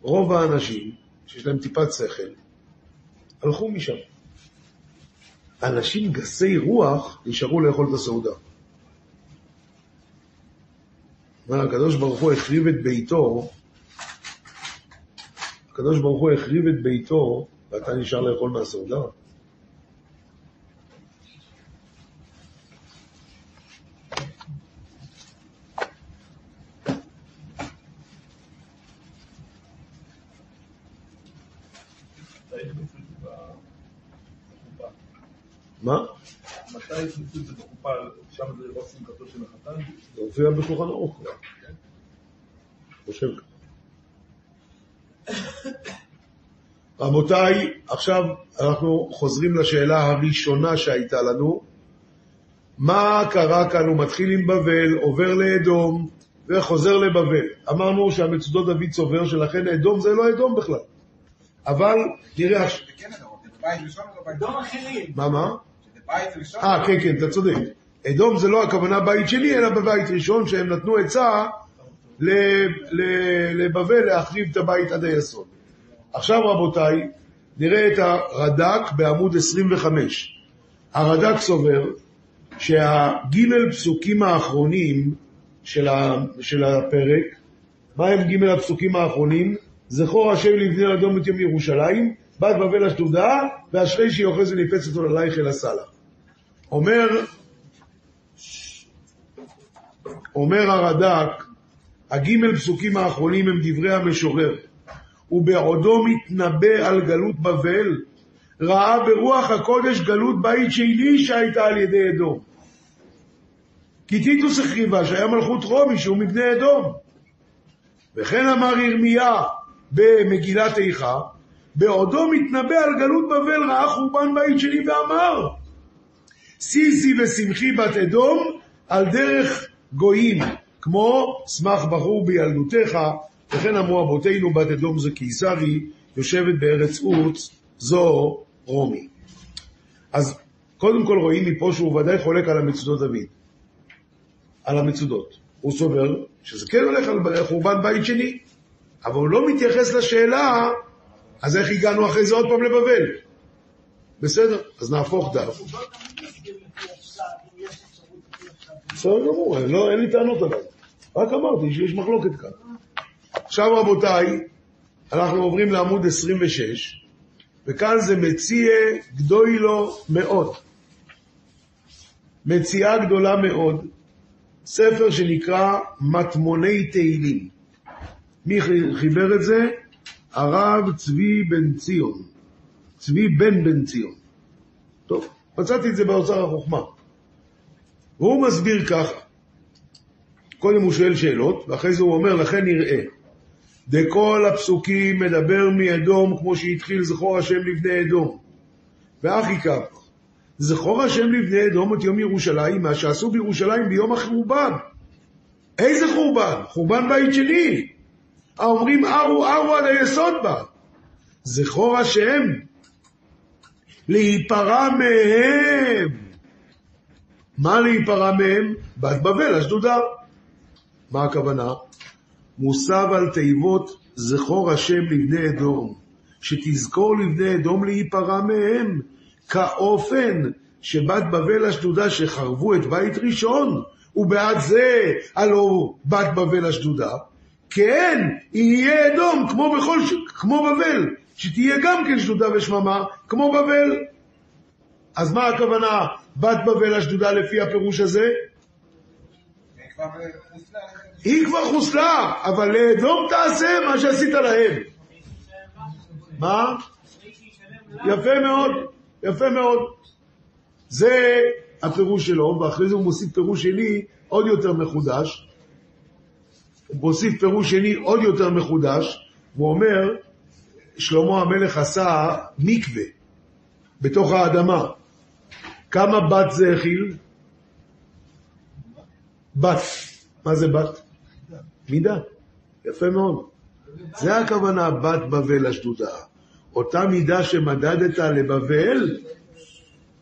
רוב האנשים, שיש להם טיפת שכל, הלכו משם. אנשים גסי רוח נשארו לאכול את הסעודה. הקדוש ברוך הוא החריב את ביתו, הקדוש ברוך הוא החריב את ביתו, ואתה נשאר לאכול מהסעודה? מה? מתי הכניסו את זה בחופה, שם זה ראש שמחתו של החתן? זה מופיע בשולחן ערוך. חושב ככה. רבותיי, עכשיו אנחנו חוזרים לשאלה הראשונה שהייתה לנו. מה קרה כאן? הוא מתחיל עם בבל, עובר לאדום, וחוזר לבבל. אמרנו שהמצודות דוד צובר, שלכן אדום זה לא אדום בכלל. אבל נראה... כן אדום, זה בבית ראשון או בבית אדום אחרים. מה, מה? זה בית ראשון. אה, כן, כן, אתה צודק. אדום זה לא הכוונה בית שני, אלא בבית ראשון, שהם נתנו עצה לבבל להחריב את הבית עד היסוד. עכשיו רבותיי, נראה את הרד"ק בעמוד 25. הרד"ק סובר שהגימל פסוקים האחרונים של, ה, של הפרק, מה הם גימל הפסוקים האחרונים? זכור השם לבני אדום את יום ירושלים, בת בבל אשדודה, ואשרי שיוחז וניפץ אותו ללייך אל הסלע. אומר, אומר הרד"ק, הגימל פסוקים האחרונים הם דברי המשורר. ובעודו מתנבא על גלות בבל, ראה ברוח הקודש גלות בית שני שהייתה על ידי אדום. כי טיטוס החריבה שהיה מלכות רומי שהוא מבני אדום. וכן אמר ירמיה במגילת איכה, בעודו מתנבא על גלות בבל ראה חורבן בית שני ואמר סיסי ושמחי בת אדום על דרך גויים, כמו שמח בחור בילדותך, וכן אמרו אבותינו בת אדום זה קיסרי, יושבת בארץ עוץ, זו רומי. אז קודם כל רואים מפה שהוא ודאי חולק על המצודות דוד, על המצודות. הוא סובר שזה כן הולך על חורבן בית שני, אבל הוא לא מתייחס לשאלה, אז איך הגענו אחרי זה עוד פעם לבבל? בסדר, אז נהפוך דף. הוא לא תמיד מסביר לפי הפשט, אם יש אפשרות לפי הפשט. בסדר גמור, לא, אין לי טענות עליו. רק אמרתי שיש מחלוקת כאן. עכשיו רבותיי, אנחנו עוברים לעמוד 26, וכאן זה מציע גדולו מאוד. מציאה גדולה מאוד, ספר שנקרא מטמוני תהילים. מי חיבר את זה? הרב צבי בן ציון. צבי בן בן ציון. טוב, מצאתי את זה באוצר החוכמה. והוא מסביר ככה. קודם הוא שואל שאלות, ואחרי זה הוא אומר, לכן נראה. דכל הפסוקים מדבר מאדום כמו שהתחיל זכור השם לבני אדום. ואחי כך, זכור השם לבני אדום את יום ירושלים, מה שעשו בירושלים ביום החורבן. איזה חורבן? חורבן בית שני. האומרים ארו ארו עד היסוד בה. זכור השם להיפרע מהם. מה להיפרע מהם? בת בבל, אשדודה. מה הכוונה? מוסב על תיבות זכור השם לבני אדום, שתזכור לבני אדום להיפרע מהם, כאופן שבת בבל אשדודה שחרבו את בית ראשון, ובעד זה הלא בת בבל אשדודה, כן, יהיה אדום כמו, בכל. כמו בבל, שתהיה גם כן שדודה ושממה, כמו בבל. אז מה הכוונה בת בבל אשדודה לפי הפירוש הזה? היא כבר חוסלה, אבל לאדום תעשה מה שעשית להם. מה? יפה מאוד, יפה מאוד. זה הפירוש שלו, ואחרי זה הוא מוסיף פירוש שני עוד יותר מחודש. הוא מוסיף פירוש שני עוד יותר מחודש, הוא אומר, שלמה המלך עשה מקווה בתוך האדמה. כמה בת זה הכיל? בת. מה זה בת? מידה. יפה מאוד. זה הכוונה בת בבל אשדודה. אותה מידה שמדדת לבבל,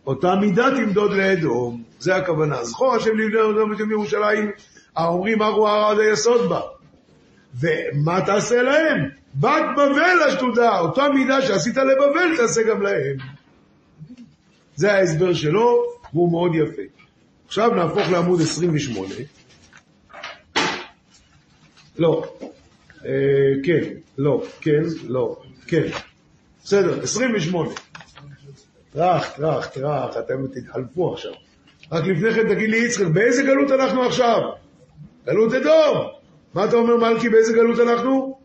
אותה מידה תמדוד לאדום. זה הכוונה. זכור השם לבני אדום יום ירושלים, האומרים ארו הר עד היסוד בה. ומה תעשה להם? בת בבל אשדודה, אותה מידה שעשית לבבל תעשה גם להם. זה ההסבר שלו, והוא מאוד יפה. עכשיו נהפוך לעמוד 28. לא. אה, כן, לא, כן, לא, כן. בסדר, 28. טראח, טראח, טראח, אתם תתחלפו עכשיו. רק לפני כן תגיד לי, יצחק, באיזה גלות אנחנו עכשיו? גלות אדום. מה אתה אומר, מלכי, באיזה גלות אנחנו?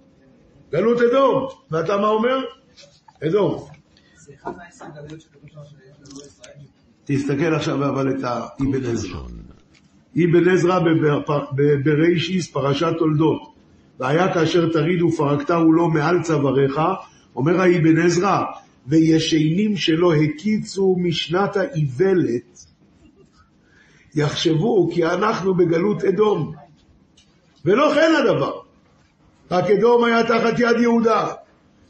גלות אדום. ואתה מה אומר? אדום. תסתכל עכשיו אבל את האבן עזרא. אבן עזרא בפ- ב- בראשיס, פרשת תולדות. והיה כאשר תריד ופרקתהו לו מעל צוואריך, אומר האבן עזרא, וישנים שלא הקיצו משנת האיוולת, יחשבו כי אנחנו בגלות אדום. ולא כן הדבר. רק אדום היה תחת יד יהודה,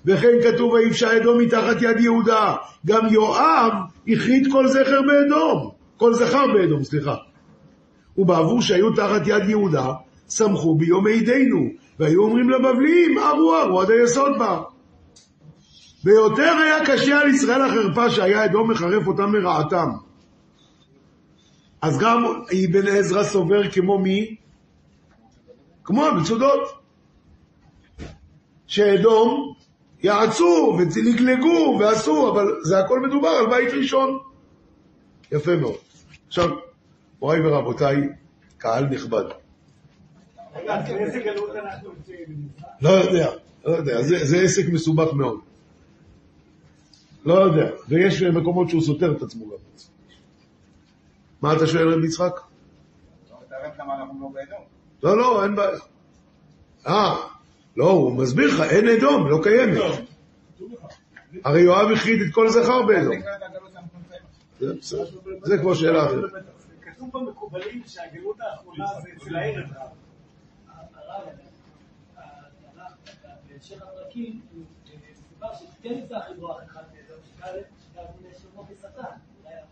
וכן כתוב ויפשע אדום מתחת יד יהודה. גם יואב הכרית כל זכר באדום, כל זכר באדום, סליחה. ובעבור שהיו תחת יד יהודה, שמחו ביום עידנו, והיו אומרים לבבלים, ארו ארו עד היסוד בה. ויותר היה קשה על ישראל החרפה שהיה אדום מחרף אותם לרעתם. אז גם אבן עזרא סובר כמו מי? כמו המצודות. שאדום יעצו ולגלגו ועשו, אבל זה הכל מדובר על בית ראשון. יפה מאוד. עכשיו, מוריי ורבותיי, קהל נכבד. לא יודע, לא יודע, זה, זה עסק מסובך מאוד. לא יודע, ויש מקומות שהוא סותר את עצמו גם. מה אתה שואל, רב יצחק? לא לא. לא, לא, אין בעיה. אה, לא, הוא מסביר לך, אין אדום, לא קיימת. הרי יואב הכרית את כל זכר באדום. זה כבר שאלה אחרת. כתוב במקובלים שהגלות האחרונה זה אצל הערב רב. הרב, התנ"ך, בהמשך הפרקים, סיפר שכן יצא חיבור אחד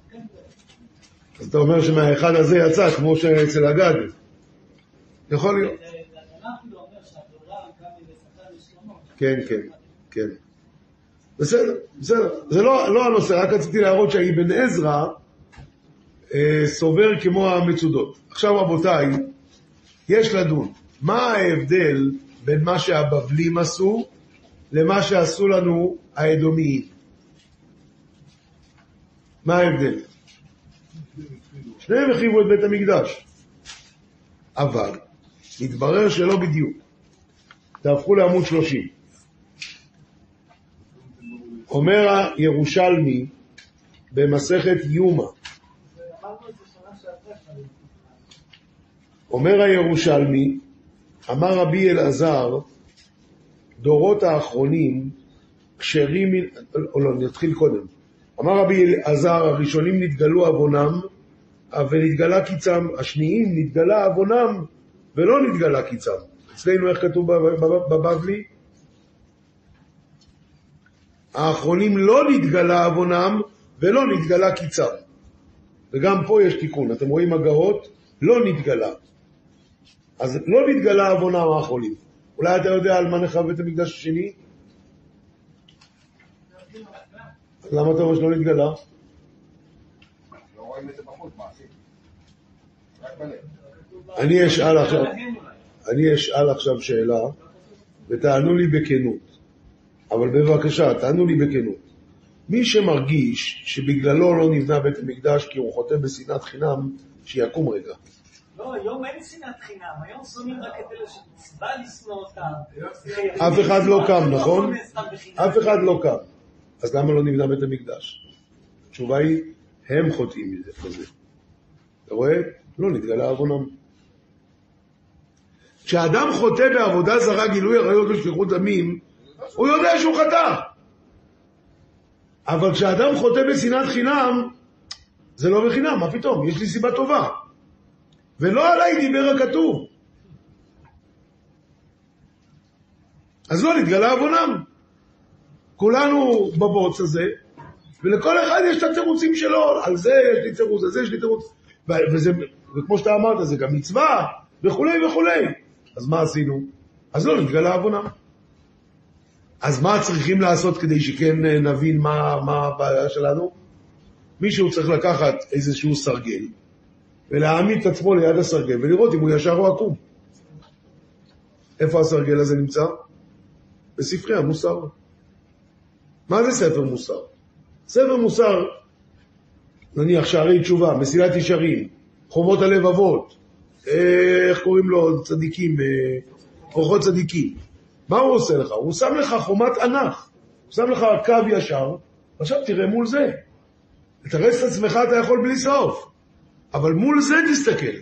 כן נדבר. אז אתה אומר שמהאחד הזה יצא, כמו שאצל הגד. יכול להיות. והתנ"ך כאילו אומר שהתורה גם משטן לשלמה. כן, כן, כן. בסדר, בסדר. זה לא, לא הנושא, רק רציתי להראות שהאבן עזרא אה, סובר כמו המצודות. עכשיו רבותיי, יש לדון. מה ההבדל בין מה שהבבלים עשו למה שעשו לנו האדומיים? מה ההבדל? שניהם החריבו את בית המקדש. אבל מתברר שלא בדיוק. תהפכו לעמוד 30. אומר הירושלמי במסכת יומא, אומר הירושלמי, אמר רבי אלעזר, דורות האחרונים כשרים, או לא, נתחיל קודם. אמר רבי אלעזר, הראשונים נתגלו עוונם, ונתגלה קיצם, השניים נתגלה עוונם, ולא נתגלה קיצם. אצלנו איך כתוב בב- בב- בבבלי? האחרונים לא נתגלה עוונם, ולא נתגלה קיצם. וגם פה יש תיקון, אתם רואים הגאות? לא נתגלה. אז לא נתגלה עוונם האחרונים. אולי אתה יודע על מה נחרב בית המקדש השני? למה אתה אומר שלא נתגלה? לא אני אשאל עכשיו שאלה, ותענו לי בכנות. אבל בבקשה, תענו לי בכנות. מי שמרגיש שבגללו לא נבנה בית המקדש כי הוא חוטא בשנאת חינם, שיקום רגע. לא, היום אין שנאת חינם, היום שונאים רק את אלה שמצווה לשנוא אותם. אף אחד לא קם, נכון? לא בחינם. אף אחד לא קם. אז למה לא נבנה בית המקדש? התשובה היא, הם חוטאים מזה. בזה. אתה רואה? לא נתגלה עוונם. כשאדם חוטא בעבודה זרה, גילוי עריות ושפיכות דמים, הוא יודע שהוא חטא. אבל כשאדם חוטא בשנאת חינם, זה לא בחינם, מה פתאום? יש לי סיבה טובה. ולא עליי דיבר הכתוב. אז לא נתגלה עוונם. כולנו בבוץ הזה, ולכל אחד יש את התירוצים שלו, על זה יש לי תירוץ, על זה יש לי תירוץ. וזה, וכמו שאתה אמרת, זה גם מצווה, וכולי וכולי. אז מה עשינו? אז לא נתגלה עוונם. אז מה צריכים לעשות כדי שכן אה, נבין מה, מה הבעיה שלנו? מישהו צריך לקחת איזשהו סרגל, ולהעמיד את עצמו ליד הסרגל, ולראות אם הוא ישר או עקום. איפה הסרגל הזה נמצא? בספרי המוסר. מה זה ספר מוסר? ספר מוסר, נניח שערי תשובה, מסילת ישרים, חובות הלבבות, אה, איך קוראים לו, צדיקים, אה, אורחות צדיקים. מה הוא עושה לך? הוא שם לך חומת ענך, הוא שם לך קו ישר, עכשיו תראה מול זה. לתרץ את עצמך אתה יכול בלי סוף, אבל מול זה תסתכל,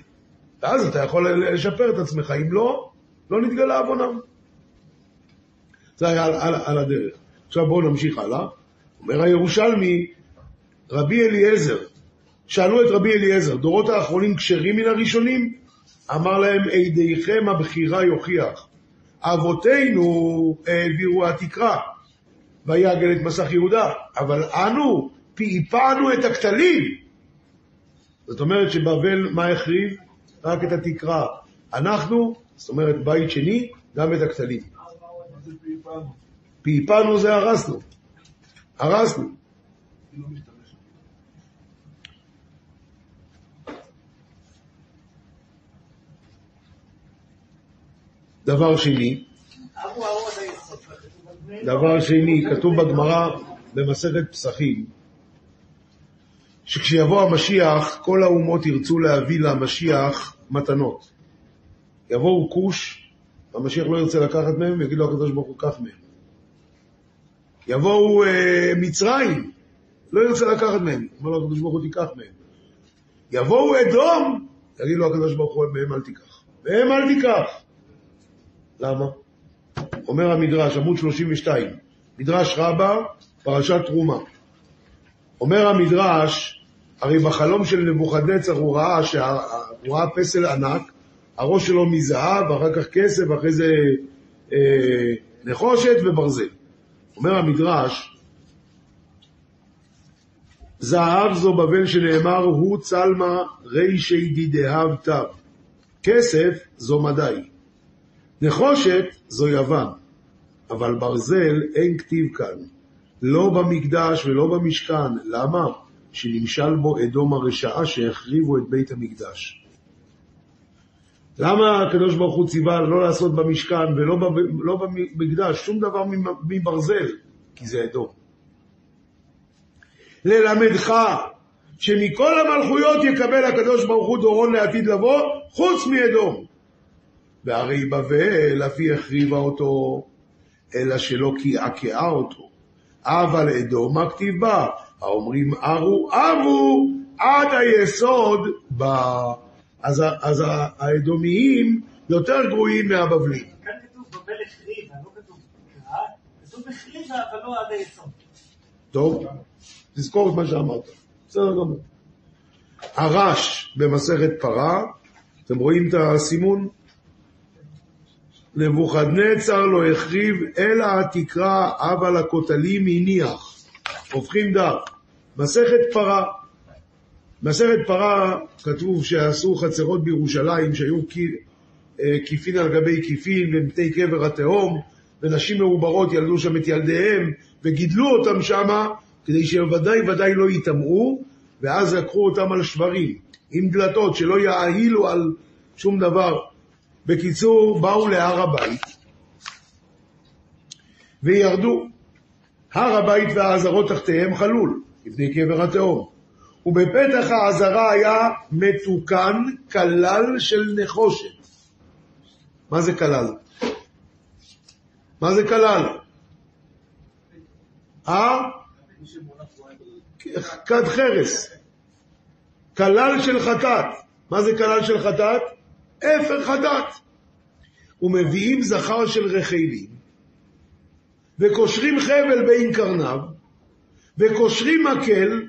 ואז אתה יכול לשפר את עצמך, אם לא, לא נתגלה עוונם. זה היה על, על, על הדרך. עכשיו בואו נמשיך הלאה. אומר הירושלמי, רבי אליעזר, שאלו את רבי אליעזר, דורות האחרונים כשרים מן הראשונים? אמר להם, עדיכם הבחירה יוכיח. אבותינו העבירו התקרה, ויעגל את מסך יהודה, אבל אנו פעפענו את הכתלים. זאת אומרת שבבל, מה החריב? רק את התקרה. אנחנו, זאת אומרת בית שני, גם את הכתלים. פעפענו זה הרסנו. הרסנו. אני לא משתמש. דבר שני, דבר שני, כתוב בגמרא במסכת פסחים, שכשיבוא המשיח, כל האומות ירצו להביא למשיח מתנות. יבואו כוש, המשיח לא ירצה לקחת מהם, יגיד לו הקדוש ברוך הוא, קח מהם. יבואו אה, מצרים, לא ירצה לקחת מהם, אומר לו הקדוש ברוך הוא, תיקח מהם. יבואו אדום, יגיד לו הקדוש ברוך הוא, מהם אל תיקח. מהם אל תיקח. למה? אומר המדרש, עמוד 32, מדרש רבה, פרשת תרומה. אומר המדרש, הרי בחלום של נבוכדנצר הוא ראה, שה... הוא ראה פסל ענק, הראש שלו מזהב, ואחר כך כסף, ואחרי זה אה, נחושת וברזל. אומר המדרש, זהב זו בבל שנאמר, הוא צלמה רישי דידהב תו. כסף זו מדי. נחושת זו יוון, אבל ברזל אין כתיב כאן, לא במקדש ולא במשכן. למה? שנמשל בו אדום הרשעה שהחריבו את בית המקדש. למה הקדוש ברוך הוא ציווה לא לעשות במשכן ולא לא במקדש שום דבר מברזל? כי זה אדום. ללמדך שמכל המלכויות יקבל הקדוש ברוך הוא דורון לעתיד לבוא, חוץ מאדום. והרי בבל אף היא החריבה אותו, אלא שלא קעקעה אותו. אבל אדום הכתיב בה, האומרים ארו ארו עד היסוד בה. אז, אז האדומיים יותר גרועים מהבבלים. כאן כתוב בבל החריבה, לא כתוב קרא, כתוב החריבה, אבל לא עד היסוד. טוב? תזכור את מה שאמרת. בסדר גמור. הרש במסכת פרה, אתם רואים את הסימון? נבוכדנצר לא החריב אלא התקרה, אבל הכותלים הניח. הופכים דף. מסכת פרה. מסכת פרה כתוב שעשו חצרות בירושלים שהיו אה, כיפין על גבי כיפין ומפני קבר התהום ונשים מעוברות ילדו שם את ילדיהם וגידלו אותם שמה כדי שוודאי ודאי לא יטמעו ואז לקחו אותם על שברים עם דלתות שלא יאהילו על שום דבר. בקיצור, באו להר הבית וירדו. הר הבית והעזרות תחתיהם חלול, לפני קבר התהום. ובפתח העזרה היה מתוקן כלל של נחושת. מה זה כלל? מה זה כלל? אה? כד חרס. כלל של חטאת. מה זה כלל של חטאת? אפר חטאת. ומביאים זכר של רחלים, וקושרים חבל בין קרניו, וקושרים מקל,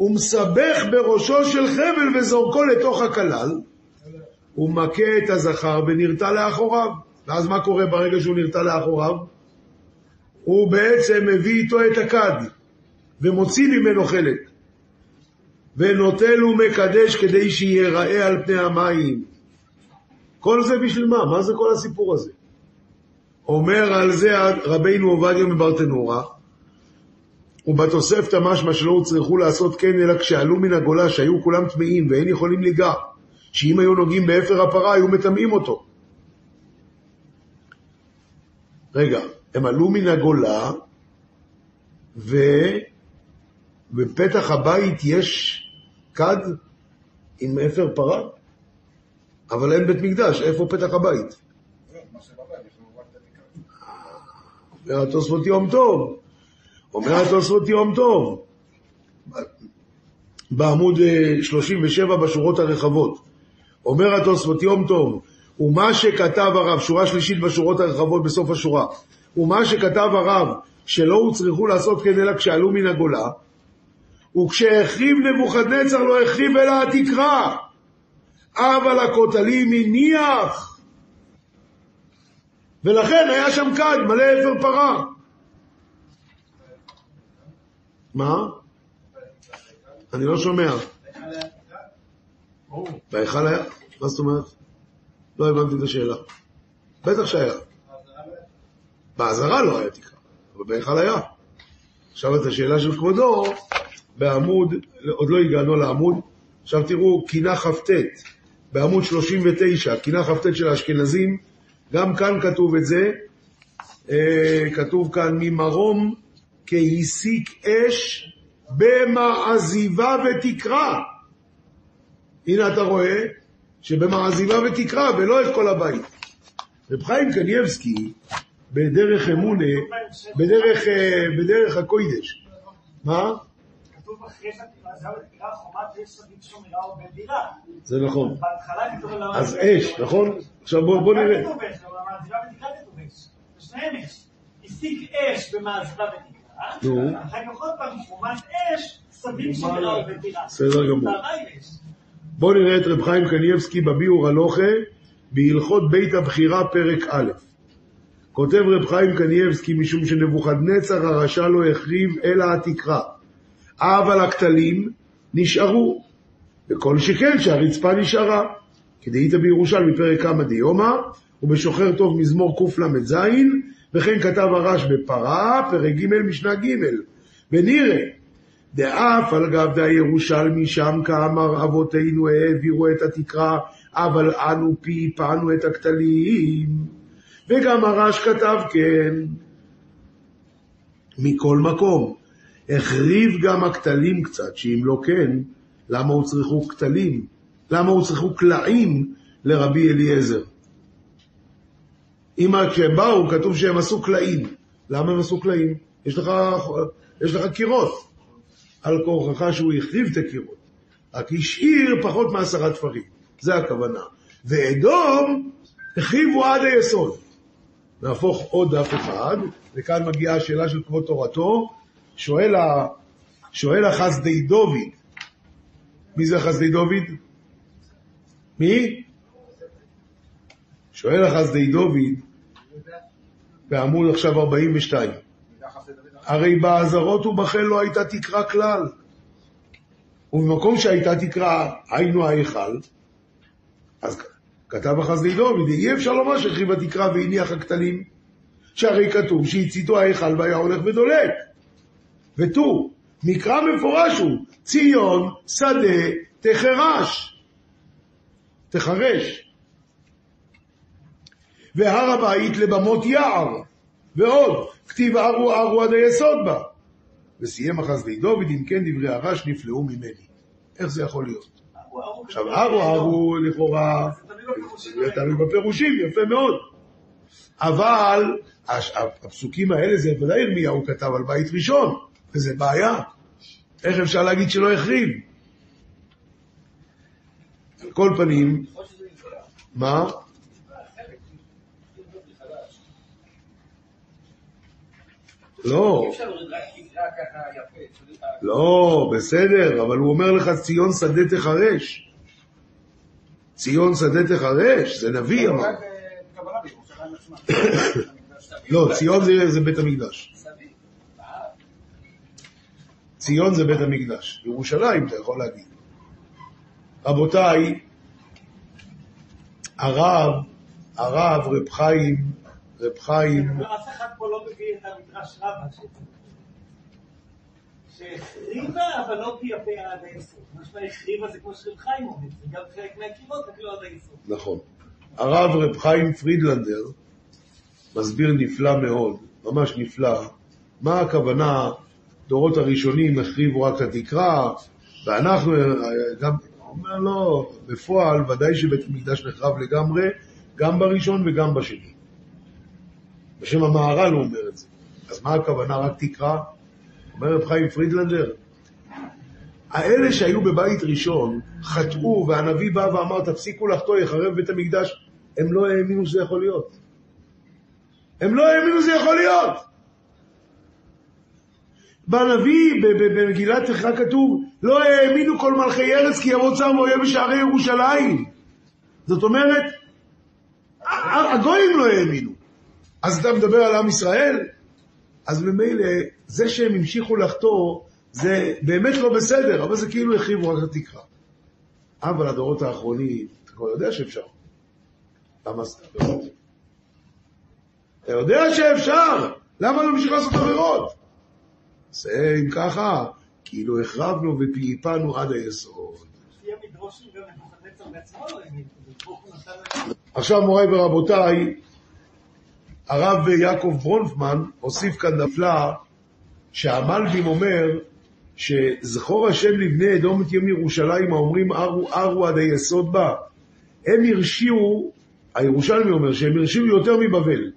ומסבך בראשו של חבל וזורקו לתוך הכלל, ומכה את הזכר ונרתע לאחוריו. ואז מה קורה ברגע שהוא נרתע לאחוריו? הוא בעצם מביא איתו את הכד, ומוציא ממנו חלק, ונוטל ומקדש כדי שייראה על פני המים. כל זה בשביל מה? מה זה כל הסיפור הזה? אומר על זה רבינו עובדיה מברטנורה, ובתוספתא משמע שלא הוצרכו לעשות כן, אלא כשעלו מן הגולה שהיו כולם טמאים ואין יכולים ליגע, שאם היו נוגעים באפר הפרה היו מטמאים אותו. רגע, הם עלו מן הגולה, ובפתח הבית יש כד עם אפר פרה, אבל אין בית מקדש, איפה פתח הבית? אומר התוספות יום טוב, אומר התוספות יום טוב, בעמוד אה, 37 בשורות הרחבות, אומר התוספות יום טוב, ומה שכתב הרב, שורה שלישית בשורות הרחבות בסוף השורה, ומה שכתב הרב שלא הוצרכו לעשות כן אלא כשעלו מן הגולה, וכשהחריב נבוכדנצר לא החריב אלא התקרה, אבל הכותלים הניח. ולכן היה שם כד, מלא אפר פרה. מה? אני לא שומע. בהיכל היה? מה זאת אומרת? לא הבנתי את השאלה. בטח שהיה. באזהרה לא היה תקרה, אבל בהיכל היה. עכשיו את השאלה של כבודו, בעמוד, עוד לא הגענו לעמוד, עכשיו תראו, קינה כ"ט, בעמוד 39, קינה כ"ט של האשכנזים, גם כאן כתוב את זה, אה, כתוב כאן ממרום כי הסיק אש במעזיבה ותקרא. הנה אתה רואה שבמעזיבה ותקרא ולא את כל הבית. רב חיים קניאבסקי בדרך אמונה, בדרך, אה, בדרך הקוידש. מה? כתוב אחרי שהתקרה חומת אש סביב שומרה ובדירה. זה נכון. בהתחלה כתוב על אז אש, נכון? עכשיו בוא, בוא נראה. כתוב אש, ותקרה, נו. אחר כך עוד פעם חומת אש סביב שומרה ובדירה. בסדר גמור. בואו נראה את רב חיים קניאבסקי בביאור הלוכה בהלכות בית הבחירה פרק א'. כותב רב חיים קניאבסקי משום שנבוכדנצר הרשע לא החריב אלא התקרה, אבל הכתלים נשארו, וכל שכן שהרצפה נשארה. כדאית בירושלמי פרק כמה דיומא, ובשוחר טוב מזמור קל"ז, וכן כתב הרש בפרה, פרק ג' משנה ג', ונראה דאף על גב הירושלמי שם כאמר אבותינו העבירו את התקרה, אבל אנו פיפנו את הכתלים. וגם הרש כתב כן. מכל מקום, החריב גם הכתלים קצת, שאם לא כן, למה הוצרכו כתלים? למה הוצרכו קלעים לרבי אליעזר? אם כשהם באו, כתוב שהם עשו קלעים. למה הם עשו קלעים? יש לך, יש לך קירות. על כורחך שהוא החריב את הקירות. רק השאיר פחות מעשרה תפרים. זה הכוונה. ואדום החריבו עד היסוד. נהפוך עוד דף אחד, וכאן מגיעה השאלה של כבוד תורתו. שואל, ה... שואל החסדי דוד, מי זה החסדי דוד? מי? שואל החסדי דוד, בעמוד עכשיו 42, הרי באזהרות ובחל לא הייתה תקרה כלל. ובמקום שהייתה תקרה, היינו ההיכל, אז כתב החסדי דוד, אי אפשר לומר שהרחיב התקרה והניח הכתלים, שהרי כתוב שהציתו ההיכל והיה הולך ודולק. וטור, מקרא מפורש הוא, ציון שדה תחרש, תחרש. והר הבית לבמות יער, ועוד, כתיב ארו ארו עד היסוד בה. וסיים החסדי דוד, אם כן דברי הרש נפלאו ממני. איך זה יכול להיות? עכשיו, ארו ארו לכאורה, זה תלוי בפירושים, יפה מאוד. אבל הפסוקים האלה זה ודאי ירמיהו כתב על בית ראשון, וזה בעיה. איך אפשר להגיד שלא החריב? על כל פנים, מה? לא, לא, בסדר, אבל הוא אומר לך ציון שדה תחרש. ציון שדה תחרש, זה נביא אמר. עצמה. לא, ציון זה בית המקדש. ציון זה בית המקדש. ירושלים, אתה יכול להגיד. רבותיי, הרב, הרב, רב חיים, רב חיים, אף אחד פה לא מביא את המדרש רבה ש- שהחריבה אבל לא פייפיה עד היסוד. משמע החריבה זה כמו שרב חיים אומר, זה גם חלק מהקירות, רק לא עד. נכון. הרב רב חיים פרידלנדר מסביר נפלא מאוד, ממש נפלא, מה הכוונה, דורות הראשונים החריבו רק את התקרה, ואנחנו אה, גם, אומר לא, בפועל ודאי שבית המקדש נחרב לגמרי, גם בראשון וגם בשני. בשם המהר"ל הוא אומר את זה. אז מה הכוונה רק תקרה? אומר רב חיים פרידלנדר, האלה שהיו בבית ראשון, חטאו, והנביא בא ואמר, תפסיקו לחטוא, יחרב בית המקדש, הם לא האמינו שזה יכול להיות. הם לא האמינו שזה יכול להיות. בנביא, במגילת איכה כתוב, לא האמינו כל מלכי ארץ כי יבוא צר ואויב בשערי ירושלים. זאת אומרת, הגויים לא האמינו. אז אתה מדבר על עם ישראל? אז ממילא, זה שהם המשיכו לחטוא, זה באמת לא בסדר, אבל זה כאילו החריבו רק התקרה. אבל הדורות האחרונים, אתה כבר יודע שאפשר. למה עשית עבירות? אתה יודע שאפשר, למה לא המשיך לעשות עבירות? זה אם ככה, כאילו החרבנו ופעיפנו עד היסוד. לא. עכשיו מוריי ורבותיי, הרב יעקב ברונפמן הוסיף כאן נפלא שהמלבים אומר שזכור השם לבני אדום את יום ירושלים האומרים ארו ארו עד היסוד בה. הם הרשיעו, הירושלמי אומר שהם הרשיעו יותר מבבל.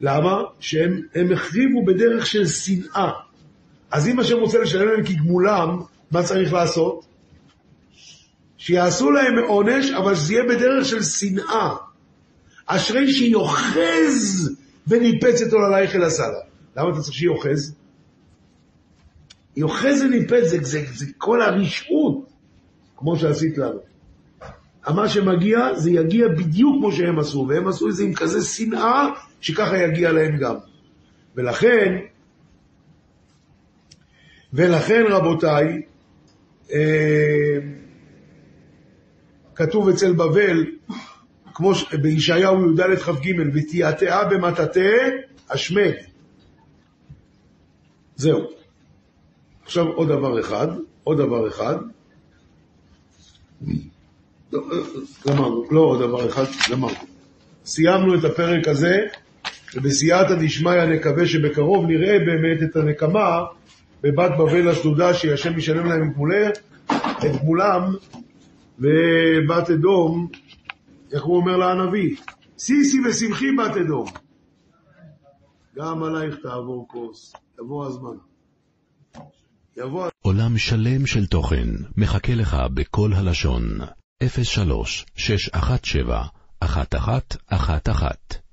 למה? שהם הם החריבו בדרך של שנאה. אז אם השם רוצה לשלם להם כגמולם, מה צריך לעשות? שיעשו להם עונש, אבל שזה יהיה בדרך של שנאה. אשרי שיוחז וניפץ את עוללייך אל הסלה. למה אתה צריך שיוחז? יוחז וניפץ זה, זה, זה כל הרשעות, כמו שעשית לנו. מה שמגיע, זה יגיע בדיוק כמו שהם עשו, והם עשו את זה עם כזה שנאה, שככה יגיע להם גם. ולכן, ולכן רבותיי, אה, כתוב אצל בבל, כמו בישעיהו י"ד כ"ג, ותיעתעה במטאטא השמד. זהו. עכשיו עוד דבר אחד, עוד דבר אחד. לא, גמרנו, לא עוד דבר אחד, גמרנו. סיימנו את הפרק הזה, ובסייעתא דשמיא נקווה שבקרוב נראה באמת את הנקמה בבת בבל השדודה, שהשם ישלם להם גמולה- את גמולם, ובת אדום, איך הוא אומר לה הנביא? שישי ושמחי בת אדום. גם עלייך תעבור כוס, יבוא הזמן. יבוא עולם שלם של תוכן מחכה לך בכל הלשון, 03 617 1111